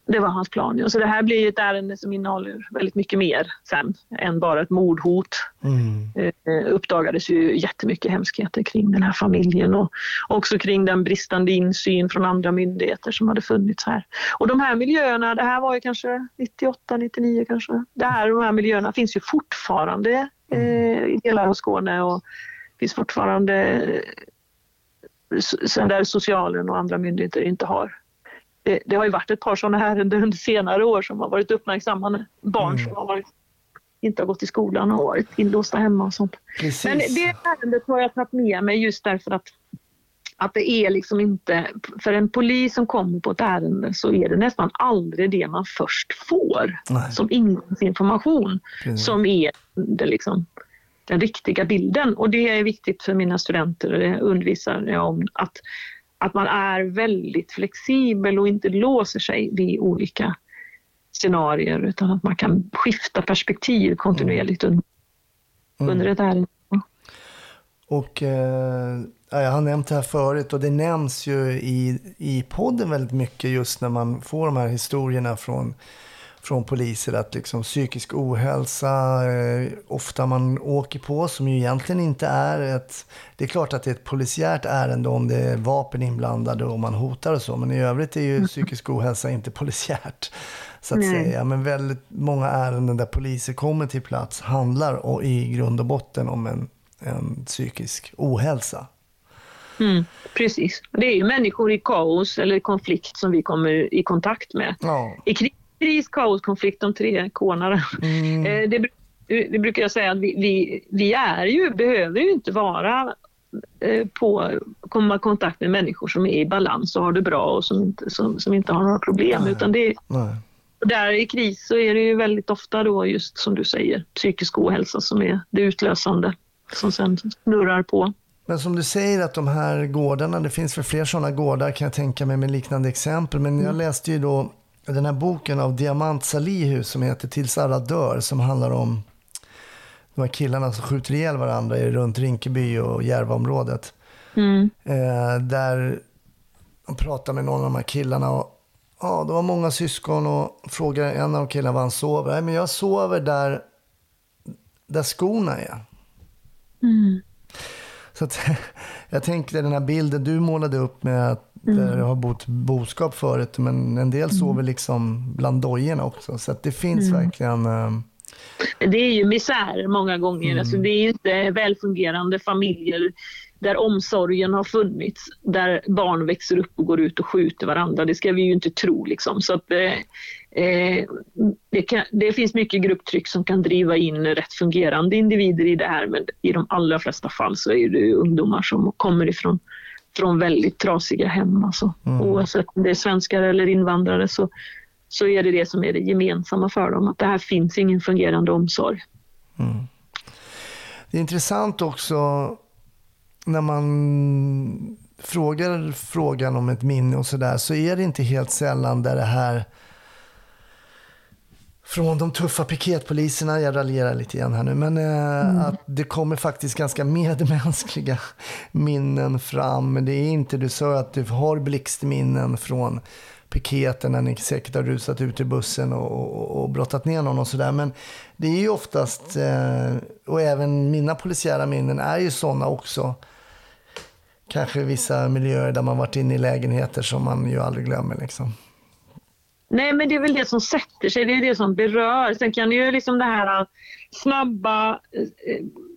Det var hans plan. Ja. Så det här blir ett ärende som innehåller väldigt mycket mer sen än bara ett mordhot. Mm. Eh, uppdagades ju jättemycket hemskheter kring den här familjen och också kring den bristande insyn från andra myndigheter som hade funnits här. Och de här miljöerna, det här var ju kanske 98, 99 kanske. Det här, de här miljöerna finns ju fortfarande eh, i delar av Skåne och finns fortfarande eh, sen där socialen och andra myndigheter inte har. Det, det har ju varit ett par sådana ärenden under senare år som har varit uppmärksammade. Barn som har varit, inte har gått i skolan och varit inlåsta hemma och sånt. Precis. Men det ärendet har jag tagit med mig just därför att, att det är liksom inte, för en polis som kommer på ett ärende så är det nästan aldrig det man först får Nej. som ingångsinformation Precis. som är det liksom, den riktiga bilden. Och det är viktigt för mina studenter, och det undervisar jag om, att, att man är väldigt flexibel och inte låser sig vid olika scenarier utan att man kan skifta perspektiv kontinuerligt Mm. under ett ärende. Och eh, ja, jag har nämnt det här förut och det nämns ju i, i podden väldigt mycket just när man får de här historierna från, från poliser att liksom psykisk ohälsa eh, ofta man åker på som ju egentligen inte är ett... Det är klart att det är ett polisiärt ärende om det är vapen inblandade och man hotar och så men i övrigt är ju psykisk ohälsa inte polisiärt så att Nej. säga. Men väldigt många ärenden där poliser kommer till plats handlar och i grund och botten om en en psykisk ohälsa. Mm, precis. Det är ju människor i kaos eller konflikt som vi kommer i kontakt med. Ja. I kri- kris, kaos, konflikt, de tre kånarna. Mm. Eh, Det, bru- det brukar jag säga att vi, vi, vi är ju, behöver ju inte vara eh, på komma i kontakt med människor som är i balans och har det bra och som inte, som, som inte har några problem. Nej. Utan det, Nej. och där i kris så är det ju väldigt ofta då just som du säger psykisk ohälsa som är det utlösande som sen snurrar på. Men som du säger att de här gårdarna, det finns för fler sådana gårdar kan jag tänka mig med liknande exempel. Men jag läste ju då den här boken av Diamant Salihu som heter Tills alla dör som handlar om de här killarna som skjuter ihjäl varandra runt Rinkeby och Järvaområdet. Mm. Eh, där de pratar med någon av de här killarna och ja, det var många syskon och frågar en av killarna var han sover. Nej, men jag sover där, där skorna är. Mm. Så att, (laughs) jag tänkte den här bilden du målade upp med att där du har bott boskap förut, men en del sover liksom bland dojorna också. Så att det finns verkligen... eh, Det är ju misär många gånger. Alltså det är ju inte välfungerande familjer där omsorgen har funnits, där barn växer upp och går ut och skjuter varandra. Det ska vi ju inte tro. Liksom. Så att, eh, eh, det, kan, det finns mycket grupptryck som kan driva in rätt fungerande individer i det här men i de allra flesta fall så är det ungdomar som kommer ifrån från väldigt trasiga hem. Alltså. Oavsett om det är svenskar eller invandrare så, så är det det som är det gemensamma för dem. Att det här finns ingen fungerande omsorg. Det är intressant också när man frågar frågan om ett minne och sådär så är det inte helt sällan där det här från de tuffa piketpoliserna, jag raljerar lite igen här nu, men eh, att det kommer faktiskt ganska medmänskliga (laughs) minnen fram. Det är inte, du sa att du har blixtminnen från piketen när ni säkert har rusat ut i bussen och, och, och brottat ner någon och sådär. Men det är ju oftast, eh, och även mina polisiära minnen är ju sådana också. Kanske vissa miljöer där man varit inne i lägenheter som man ju aldrig glömmer liksom. Nej, men det är väl det som sätter sig, det är det som berör. Sen kan ju liksom det här snabba eh,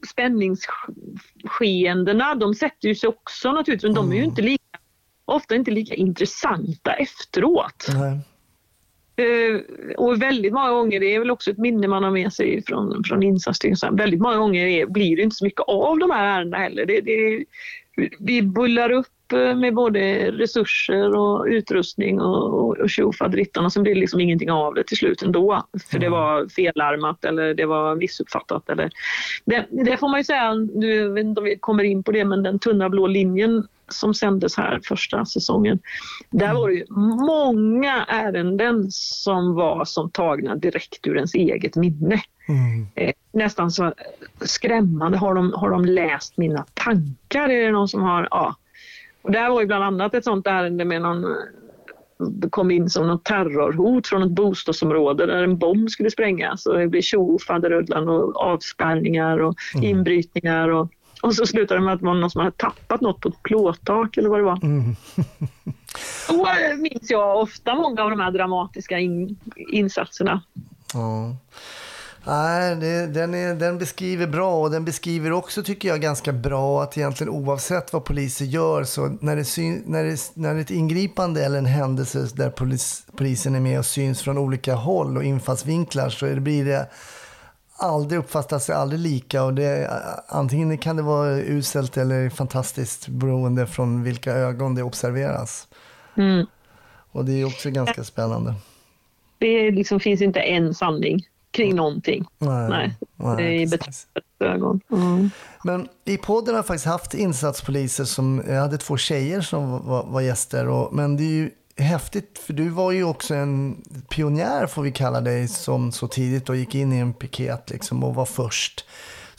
spänningsskeendena, de sätter ju sig också naturligtvis, men de är ju inte lika, ofta inte lika intressanta efteråt. Nej. Eh, och väldigt många gånger, det är väl också ett minne man har med sig från, från insatsstyrkan, väldigt många gånger är, blir det inte så mycket av de här ärendena heller. Det, det, vi bullar upp med både resurser och utrustning och, och, och tjofaderittan och sen blir det liksom ingenting av det till slut ändå. För det var felarmat eller det var missuppfattat. Eller, det, det får man ju säga, nu jag vet inte om vi kommer in på det, men den tunna blå linjen som sändes här första säsongen. Där var det ju många ärenden som var som tagna direkt ur ens eget minne. Mm. Eh, nästan så skrämmande. Har de, har de läst mina tankar? Är det någon som har... Ja. Och där var ju bland annat ett sånt ärende med någon det kom in som något terrorhot från ett bostadsområde där en bomb skulle sprängas. Och det blev tjo faderullan och avspärrningar och inbrytningar. Och, och så slutade det med att det var någon som hade tappat något på ett plåttak eller vad det var. Mm. (laughs) Då eh, minns jag ofta många av de här dramatiska in, insatserna. Ja. Nej, det, den, är, den beskriver bra och den beskriver också tycker jag ganska bra att egentligen oavsett vad poliser gör så när det, syn, när det, när det är ett ingripande eller en händelse där polis, polisen är med och syns från olika håll och infallsvinklar så är det, blir det aldrig uppfattas det aldrig lika och det, antingen kan det vara uselt eller fantastiskt beroende från vilka ögon det observeras. Mm. Och det är också ganska spännande. Det liksom finns inte en sanning kring någonting. Nej, Nej, nej, det är betraktarens ögon. Mm. Men i podden har jag faktiskt haft insatspoliser som, jag hade två tjejer som var, var gäster. Och, men det är ju häftigt för du var ju också en pionjär får vi kalla dig som så tidigt och gick in i en piket liksom och var först.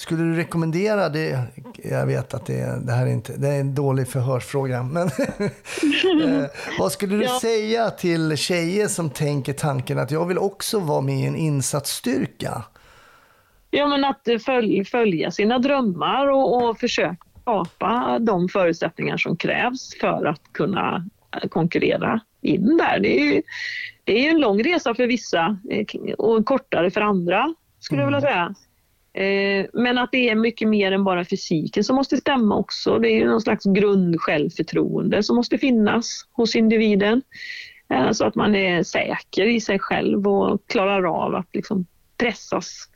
Skulle du rekommendera det? Jag vet att det, det här är, inte, det är en dålig förhörsfråga. Men (laughs) eh, vad skulle du Ja. säga till tjejer som tänker tanken att jag vill också vara med i en insatsstyrka? Ja, men att följ, följa sina drömmar och, och försöka skapa de förutsättningar som krävs för att kunna konkurrera in där. Det är ju det är en lång resa för vissa eh, och kortare för andra, skulle jag vilja säga. Eh, Men att det är mycket mer än bara fysiken som måste stämma också. Det är ju någon slags grundsjälvförtroende som måste finnas hos individen. Eh, Så att man är säker i sig själv och klarar av att liksom pressas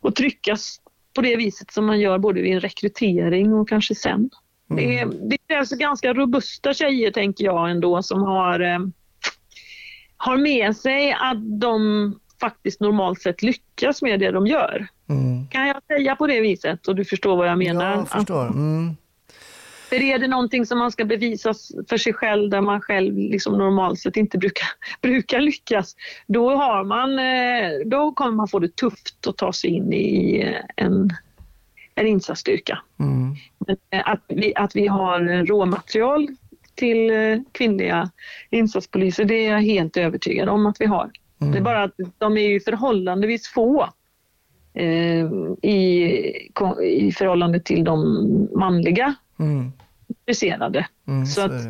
och tryckas på det viset som man gör både vid en rekrytering och kanske sen. Det, är, det krävs ganska robusta tjejer tänker jag ändå som har, eh, har med sig att de faktiskt normalt sett lyckas med det de gör. Mm. Kan jag säga på det viset och du förstår vad jag menar? Ja, jag förstår. Mm. För är det någonting som man ska bevisa för sig själv där man själv liksom normalt sett inte brukar, (laughs) brukar lyckas, då, har man, eh, då kommer man få det tufft att ta sig in i en, en insatsstyrka. Mm. Eh, att vi, att vi har råmaterial till eh, kvinnliga insatspoliser, det är jag helt övertygad om att vi har. Mm. Det är bara att de är ju förhållandevis få eh, i, i förhållande till de manliga Mm. intresserade. Mm, Så så att-.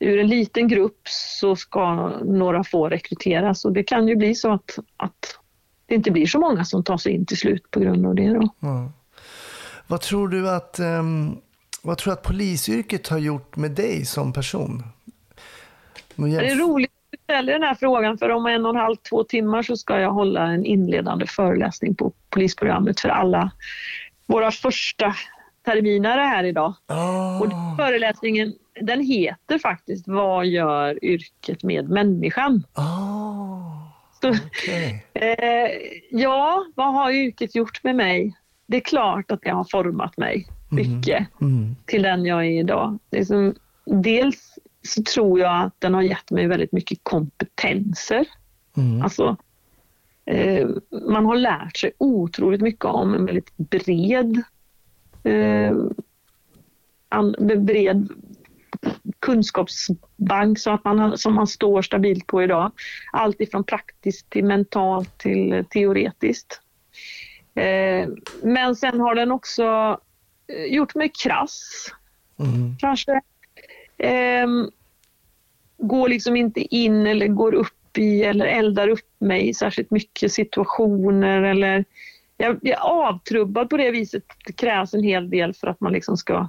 Ur en liten grupp så ska några få rekryteras och det kan ju bli så att, att det inte blir så många som tar sig in till slut på grund av det. Då. Ja. Vad tror du att ehm, vad tror du att polisyrket har gjort med dig som person? Någon Det är jämf- roligt ställer den här frågan för om en och en halv, två timmar så ska jag hålla en inledande föreläsning på polisprogrammet för alla våra första terminare här idag. Ah, Och föreläsningen den heter faktiskt Vad gör yrket med människan? ah, Så, okej. (laughs) eh, ja, vad har yrket gjort med mig? Det är klart att det har format mig mycket Mm. till den jag är idag. Det är som, dels så tror jag att den har gett mig väldigt mycket kompetenser. Mm. Alltså, eh, man har lärt sig otroligt mycket om en väldigt bred, eh, an, bred kunskapsbank så att man, som man står stabilt på idag. Allt ifrån praktiskt till mentalt till teoretiskt. Eh, men sen har den också eh, gjort mig krass Mm. kanske eh, går liksom inte in eller går upp i eller eldar upp mig i särskilt mycket situationer eller jag jag är avtrubbad på det viset. Det krävs en hel del för att man liksom ska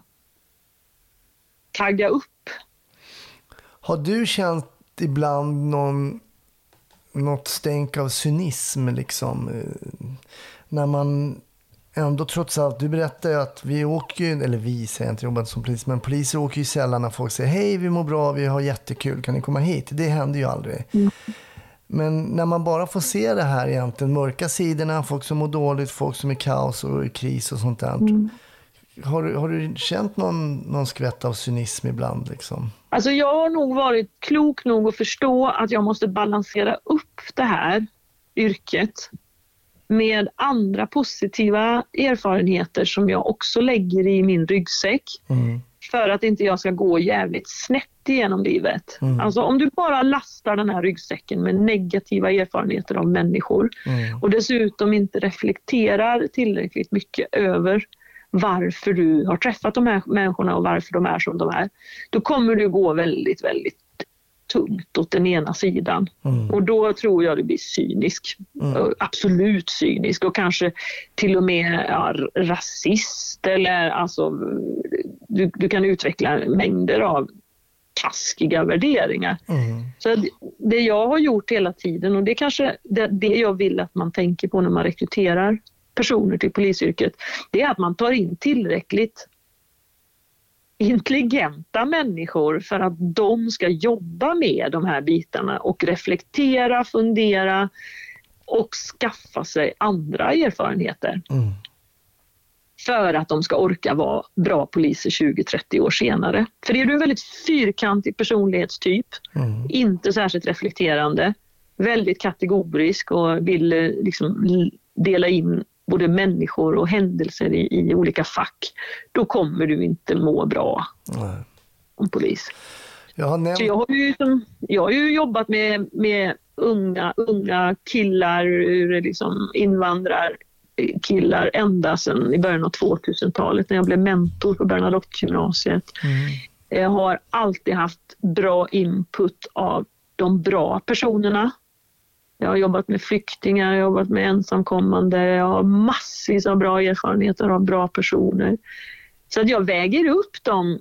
tagga upp. Har du känt ibland någon, något stänk av cynism liksom? Eh, när man ändå trots allt, du berättar ju att vi åker ju, eller vi säger inte, jobbar inte som polis, men poliser åker ju sällan när folk säger hej vi mår bra, vi har jättekul, kan ni komma hit? Det händer ju aldrig. Men när man bara får se det här egentligen, mörka sidorna, folk som mår dåligt, folk som är kaos och i kris och sånt där. Har, du- har du känt någon, någon skvätt av cynism ibland liksom? Alltså jag har nog varit klok nog att förstå att jag måste balansera upp det här yrket med andra positiva erfarenheter som jag också lägger i min ryggsäck Mm. för att inte jag ska gå jävligt snett igenom livet. Mm. Alltså om du bara lastar den här ryggsäcken med negativa erfarenheter av människor Mm. och dessutom inte reflekterar tillräckligt mycket över varför du har träffat de här människorna och varför de är som de är. Då kommer du gå väldigt, väldigt tungt åt den ena sidan. Mm. Och då tror jag du blir cynisk. Mm. Absolut cynisk och kanske till och med ja, rasist eller alltså du, du kan utveckla mängder av taskiga värderingar. Mm. Så det jag har gjort hela tiden och det är kanske det, det jag vill att man tänker på när man rekryterar personer till polisyrket, det är att man tar in tillräckligt intelligenta människor för att de ska jobba med de här bitarna och reflektera, fundera och skaffa sig andra erfarenheter Mm. för att de ska orka vara bra poliser 20-30 år senare. För är du en väldigt fyrkantig personlighetstyp, Mm. inte särskilt reflekterande, väldigt kategorisk och vill eh, liksom dela in både människor och händelser i, i olika fack, då kommer du inte må bra Nej. som polis. Jag har nämnt... Jag har ju, jag har ju jobbat med, med unga, unga killar, ur liksom invandrarkillar ända sedan i början av 2000-talet när jag blev mentor på Bernadotte-gymnasiet. Mm. Jag har alltid haft bra input av de bra personerna. Jag har jobbat med flyktingar, jag har jobbat med ensamkommande, jag har massvis av bra erfarenheter av bra personer. Så att jag väger upp de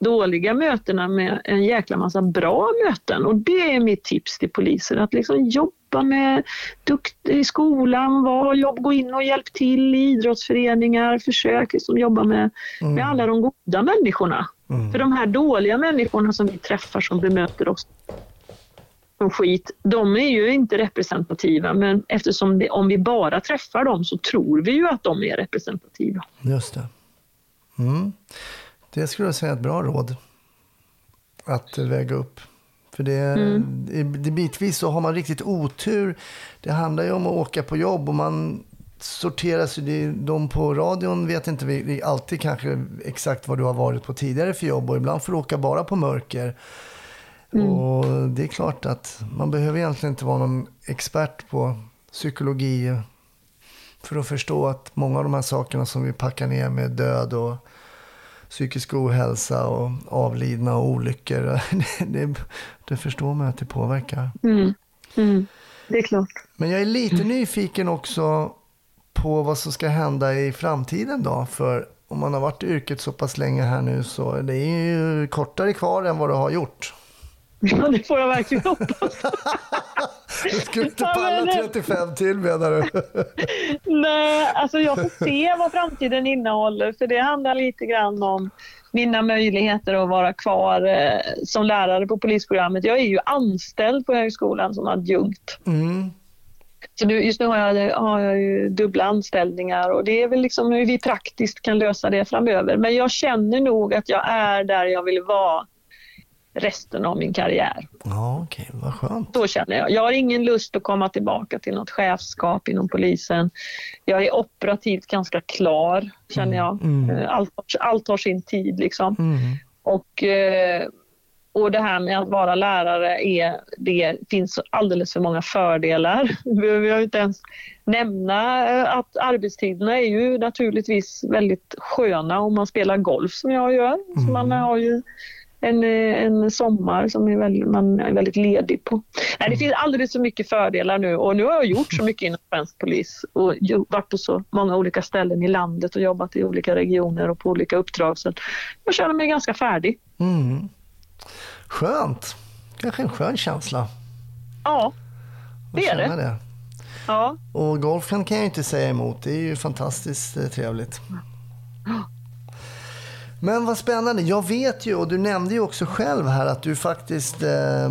dåliga mötena med en jäkla massa bra möten och det är mitt tips till poliser att liksom jobba med dukt i skolan, var jobb, gå in och hjälp till i idrottsföreningar, försök liksom jobba med, med alla de goda människorna. Mm. För de här dåliga människorna som vi träffar som bemöter oss som skit, de är ju inte representativa men eftersom det, om vi bara träffar dem så tror vi ju att de är representativa. Just det. Mm. Det skulle jag säga är ett bra råd. Att väga upp. För det, Mm. det, det bitvis så har man riktigt otur. Det handlar ju om att åka på jobb och man sorteras ju. De på radion vet inte alltid kanske exakt vad du har varit på tidigare för jobb och ibland får du åka bara på mörker. Och det är klart att man behöver egentligen inte vara någon expert på psykologi för att förstå att många av de här sakerna som vi packar ner med död och psykisk ohälsa och avlidna och olyckor, det, (laughs) det, det förstår man att det påverkar. Mm. Mm. Det är klart. Men jag är lite nyfiken också på vad som ska hända i framtiden då. För om man har varit i yrket så pass länge här nu så det är ju kortare kvar än vad du har gjort. Ja, det får jag verkligen hoppas. (laughs) Du skulle inte palla men- 35 till menar du? (laughs) Nej, alltså jag får se vad framtiden innehåller för det handlar lite grann om mina möjligheter att vara kvar eh, som lärare på polisprogrammet. Jag är ju anställd på högskolan som adjunkt. Mm. Så nu, just nu har jag, har jag ju dubbla anställningar och det är väl liksom hur vi praktiskt kan lösa det framöver. Men jag känner nog att jag är där jag vill vara resten av min karriär. Ja, okej, vad skönt. Så känner jag. Jag har ingen lust att komma tillbaka till något chefskap inom polisen. Jag är operativt ganska klar, känner jag. Mm. Eh, Allt, allt tar sin tid liksom. Mm. Och, eh, och det här med att vara lärare, är, det finns alldeles för många fördelar. (laughs) Vi behöver inte ens nämna eh, att arbetstiderna är ju naturligtvis väldigt sköna om man spelar golf som jag gör. Så man har ju en, eh, en sommar som är väldigt, man är väldigt ledig på. Nej, det finns alldeles för mycket fördelar nu och nu har jag gjort så mycket inom svensk polis och varit på så många olika ställen i landet och jobbat i olika regioner och på olika uppdrag så jag känner mig ganska färdig. Mm. Skönt. Kanske en skön känsla. Ja, Det är det. det. ja. Och golfen kan jag inte säga emot. Det är ju fantastiskt eh, trevligt. Men vad spännande. Jag vet ju, och du nämnde ju också själv här att du faktiskt eh,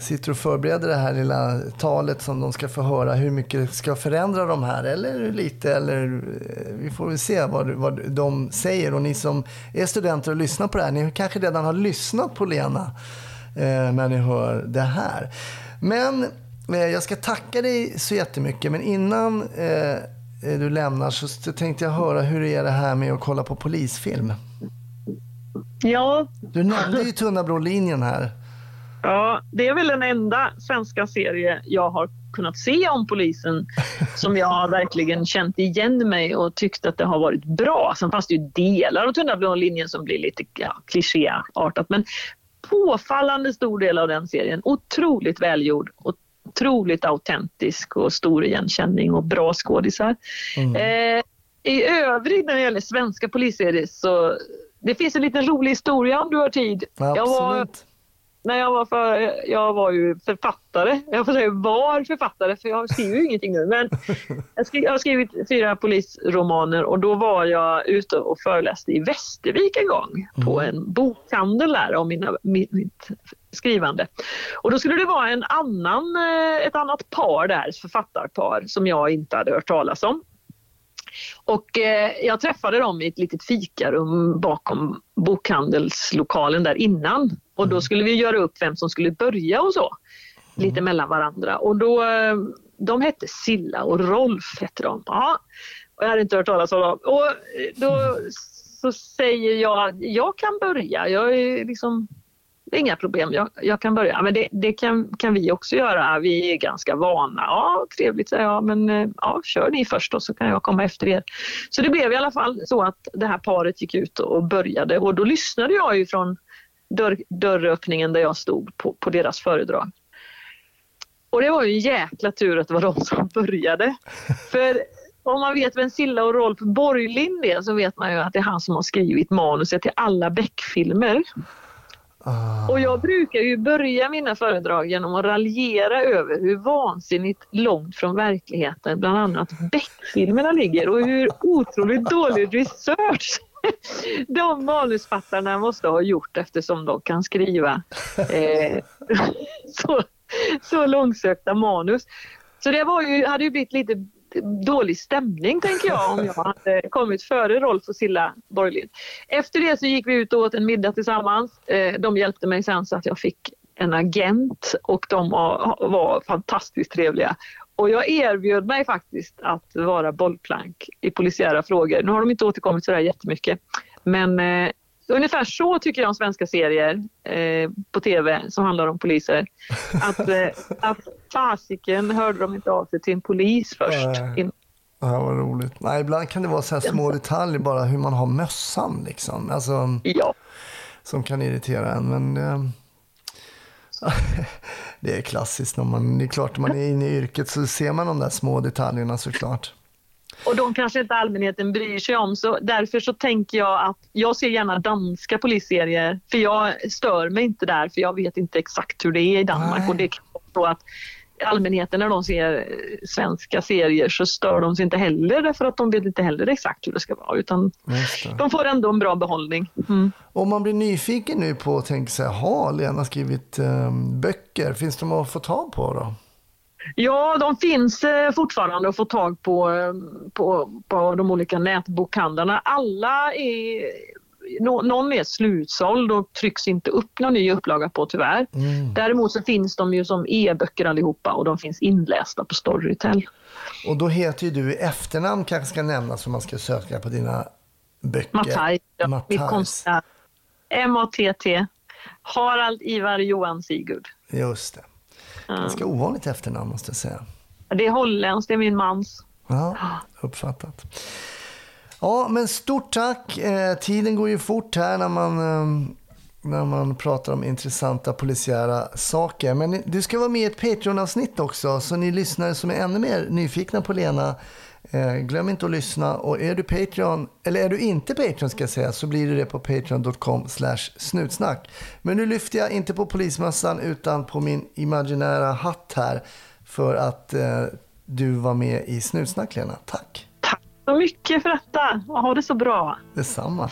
sitter och förbereder det här lilla talet som de ska få höra. Hur mycket ska förändra de här, eller lite, eller eh, vi får väl se vad, vad de säger. Och ni som är studenter och lyssnar på det här, ni kanske redan har lyssnat på Lena eh, när ni hör det här. Men eh, jag ska tacka dig så jättemycket, men innan eh, du lämnar så tänkte jag höra hur det är det här med att kolla på polisfilm. ja, Du nämnde ju Tunnabrolinjen här. Ja, det är väl den enda svenska serie jag har kunnat se om polisen (laughs) som jag har verkligen känt igen mig och tyckt att det har varit bra. Sen fanns det ju delar av Tunna blå linjen som blir lite ja, klichéartat men påfallande stor del av den serien. Otroligt välgjord, otroligt autentisk och stor igenkänning och bra skådisar. Eh, I övrigt när det gäller svenska polisserier så det finns en liten rolig historia om du har tid. Jag var, Absolut. När jag var för, jag var ju författare. Jag får säga var författare för jag skriver ju ingenting nu. Men (laughs) jag, skri, jag har skrivit fyra polisromaner och då var jag ute och föreläste i Västervik en gång på en bokhandel där om mina, mitt, skrivande. Och då skulle det vara en annan, eh, ett annat par där, författarpar som jag inte hade hört talas om. Och eh, jag träffade dem i ett litet fikarum bakom bokhandelslokalen där innan. Och då skulle vi göra upp vem som skulle börja och så. Lite mellan varandra. Och då, eh, de hette Silla och Rolf hette de. Ja, och jag hade inte hört talas om dem. Och eh, då så säger jag att jag kan börja. Jag är liksom det är inga problem, jag, jag kan börja. Men det, det kan, kan vi också göra, vi är ganska vana. Ja, trevligt säger jag, men eh, ja, kör ni först då så kan jag komma efter er. Så det blev i alla fall så att det här paret gick ut och började och då lyssnade jag ju från dörr, dörröppningen där jag stod på, på deras föredrag. Och det var ju en jäkla tur att det var de som började. (laughs) För om man vet vem Silla och Rolf Borglind är så vet man ju att det är han som har skrivit manuset till alla Beck-filmer. Ah, Och jag brukar ju börja mina föredrag genom att raljera över hur vansinnigt långt från verkligheten bland annat Beck-filmerna ligger och hur otroligt dålig research (laughs) de manusfattarna måste ha gjort eftersom de kan skriva eh, (laughs) så, så långsökta manus. Så det var ju, hade ju blivit lite dålig stämning tänker jag om jag hade kommit före Rolf och Silla Borglind. Efter det så gick vi ut och åt en middag tillsammans. Eh, de hjälpte mig sen så att jag fick en agent och de var, var fantastiskt trevliga. Och jag erbjöd mig faktiskt att vara bollplank i polisiära frågor. Nu har de inte återkommit sådär jättemycket. Men eh, ungefär så tycker jag om svenska serier eh, på tv som handlar om poliser. Att, eh, att fasiken hörde de inte av sig till en polis först. In- Ja, vad roligt. Nej, ibland kan det vara så här små detaljer, bara hur man har mössan liksom. Alltså, Ja, som kan irritera en. Men eh, (laughs) det är klassiskt. När man, det är klart, när man är inne i yrket så ser man de där små detaljerna såklart. och de kanske inte allmänheten bryr sig om. Så därför så tänker jag att jag ser gärna danska polisserier. För jag stör mig inte där, för jag vet inte exakt hur det är i Danmark. Nej. Och det kan vara så att allmänheten när de ser svenska serier så stör de sig inte heller därför att de vet inte heller exakt hur det ska vara. Utan de får ändå en bra behållning. Mm. Om man blir nyfiken nu på och tänker så här, har Lena skrivit eh, böcker? Finns de att få tag på då? Ja, de finns eh, fortfarande att få tag på, eh, på, på de olika nätbokhandlarna. Alla är... Nå, någon är slutsåld och trycks inte upp någon ny upplaga på tyvärr. Mm. Däremot så finns de ju som e-böcker allihopa och de finns inlästa på Storytel. Och då heter ju du i efternamn kanske ska nämnas om man ska söka på dina böcker. Mattaj, ja, mitt Matthijs. konstnär. M-A-T-T. Harald Ivar Johan Sigurd. Just det. Ganska ovanligt efternamn måste jag säga. Det är holländskt, det är min mans. Ja, uppfattat. Ja, men stort tack. Eh, tiden går ju fort här när man, eh, när man pratar om intressanta polisiära saker. Men du ska vara med i ett Patreon-avsnitt också, så ni lyssnare som är ännu mer nyfikna på Lena, eh, glöm inte att lyssna. Och är du Patreon, eller är du inte Patreon ska jag säga, så blir du det på patreon.com snutsnack. Men nu lyfter jag inte på polismössan utan på min imaginära hatt här för att eh, du var med i Snutsnack, Lena. Tack. Tack så mycket för detta. Ha det så bra. Detsamma.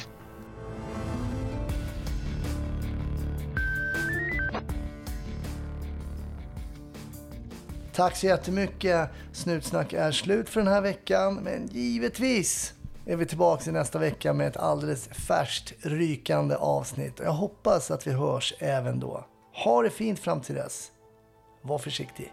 Tack så jättemycket. Snutsnack är slut för den här veckan, men givetvis är vi tillbaka nästa vecka med ett alldeles färskt rykande avsnitt. Jag hoppas att vi hörs även då. Ha det fint fram till dess. Var försiktig.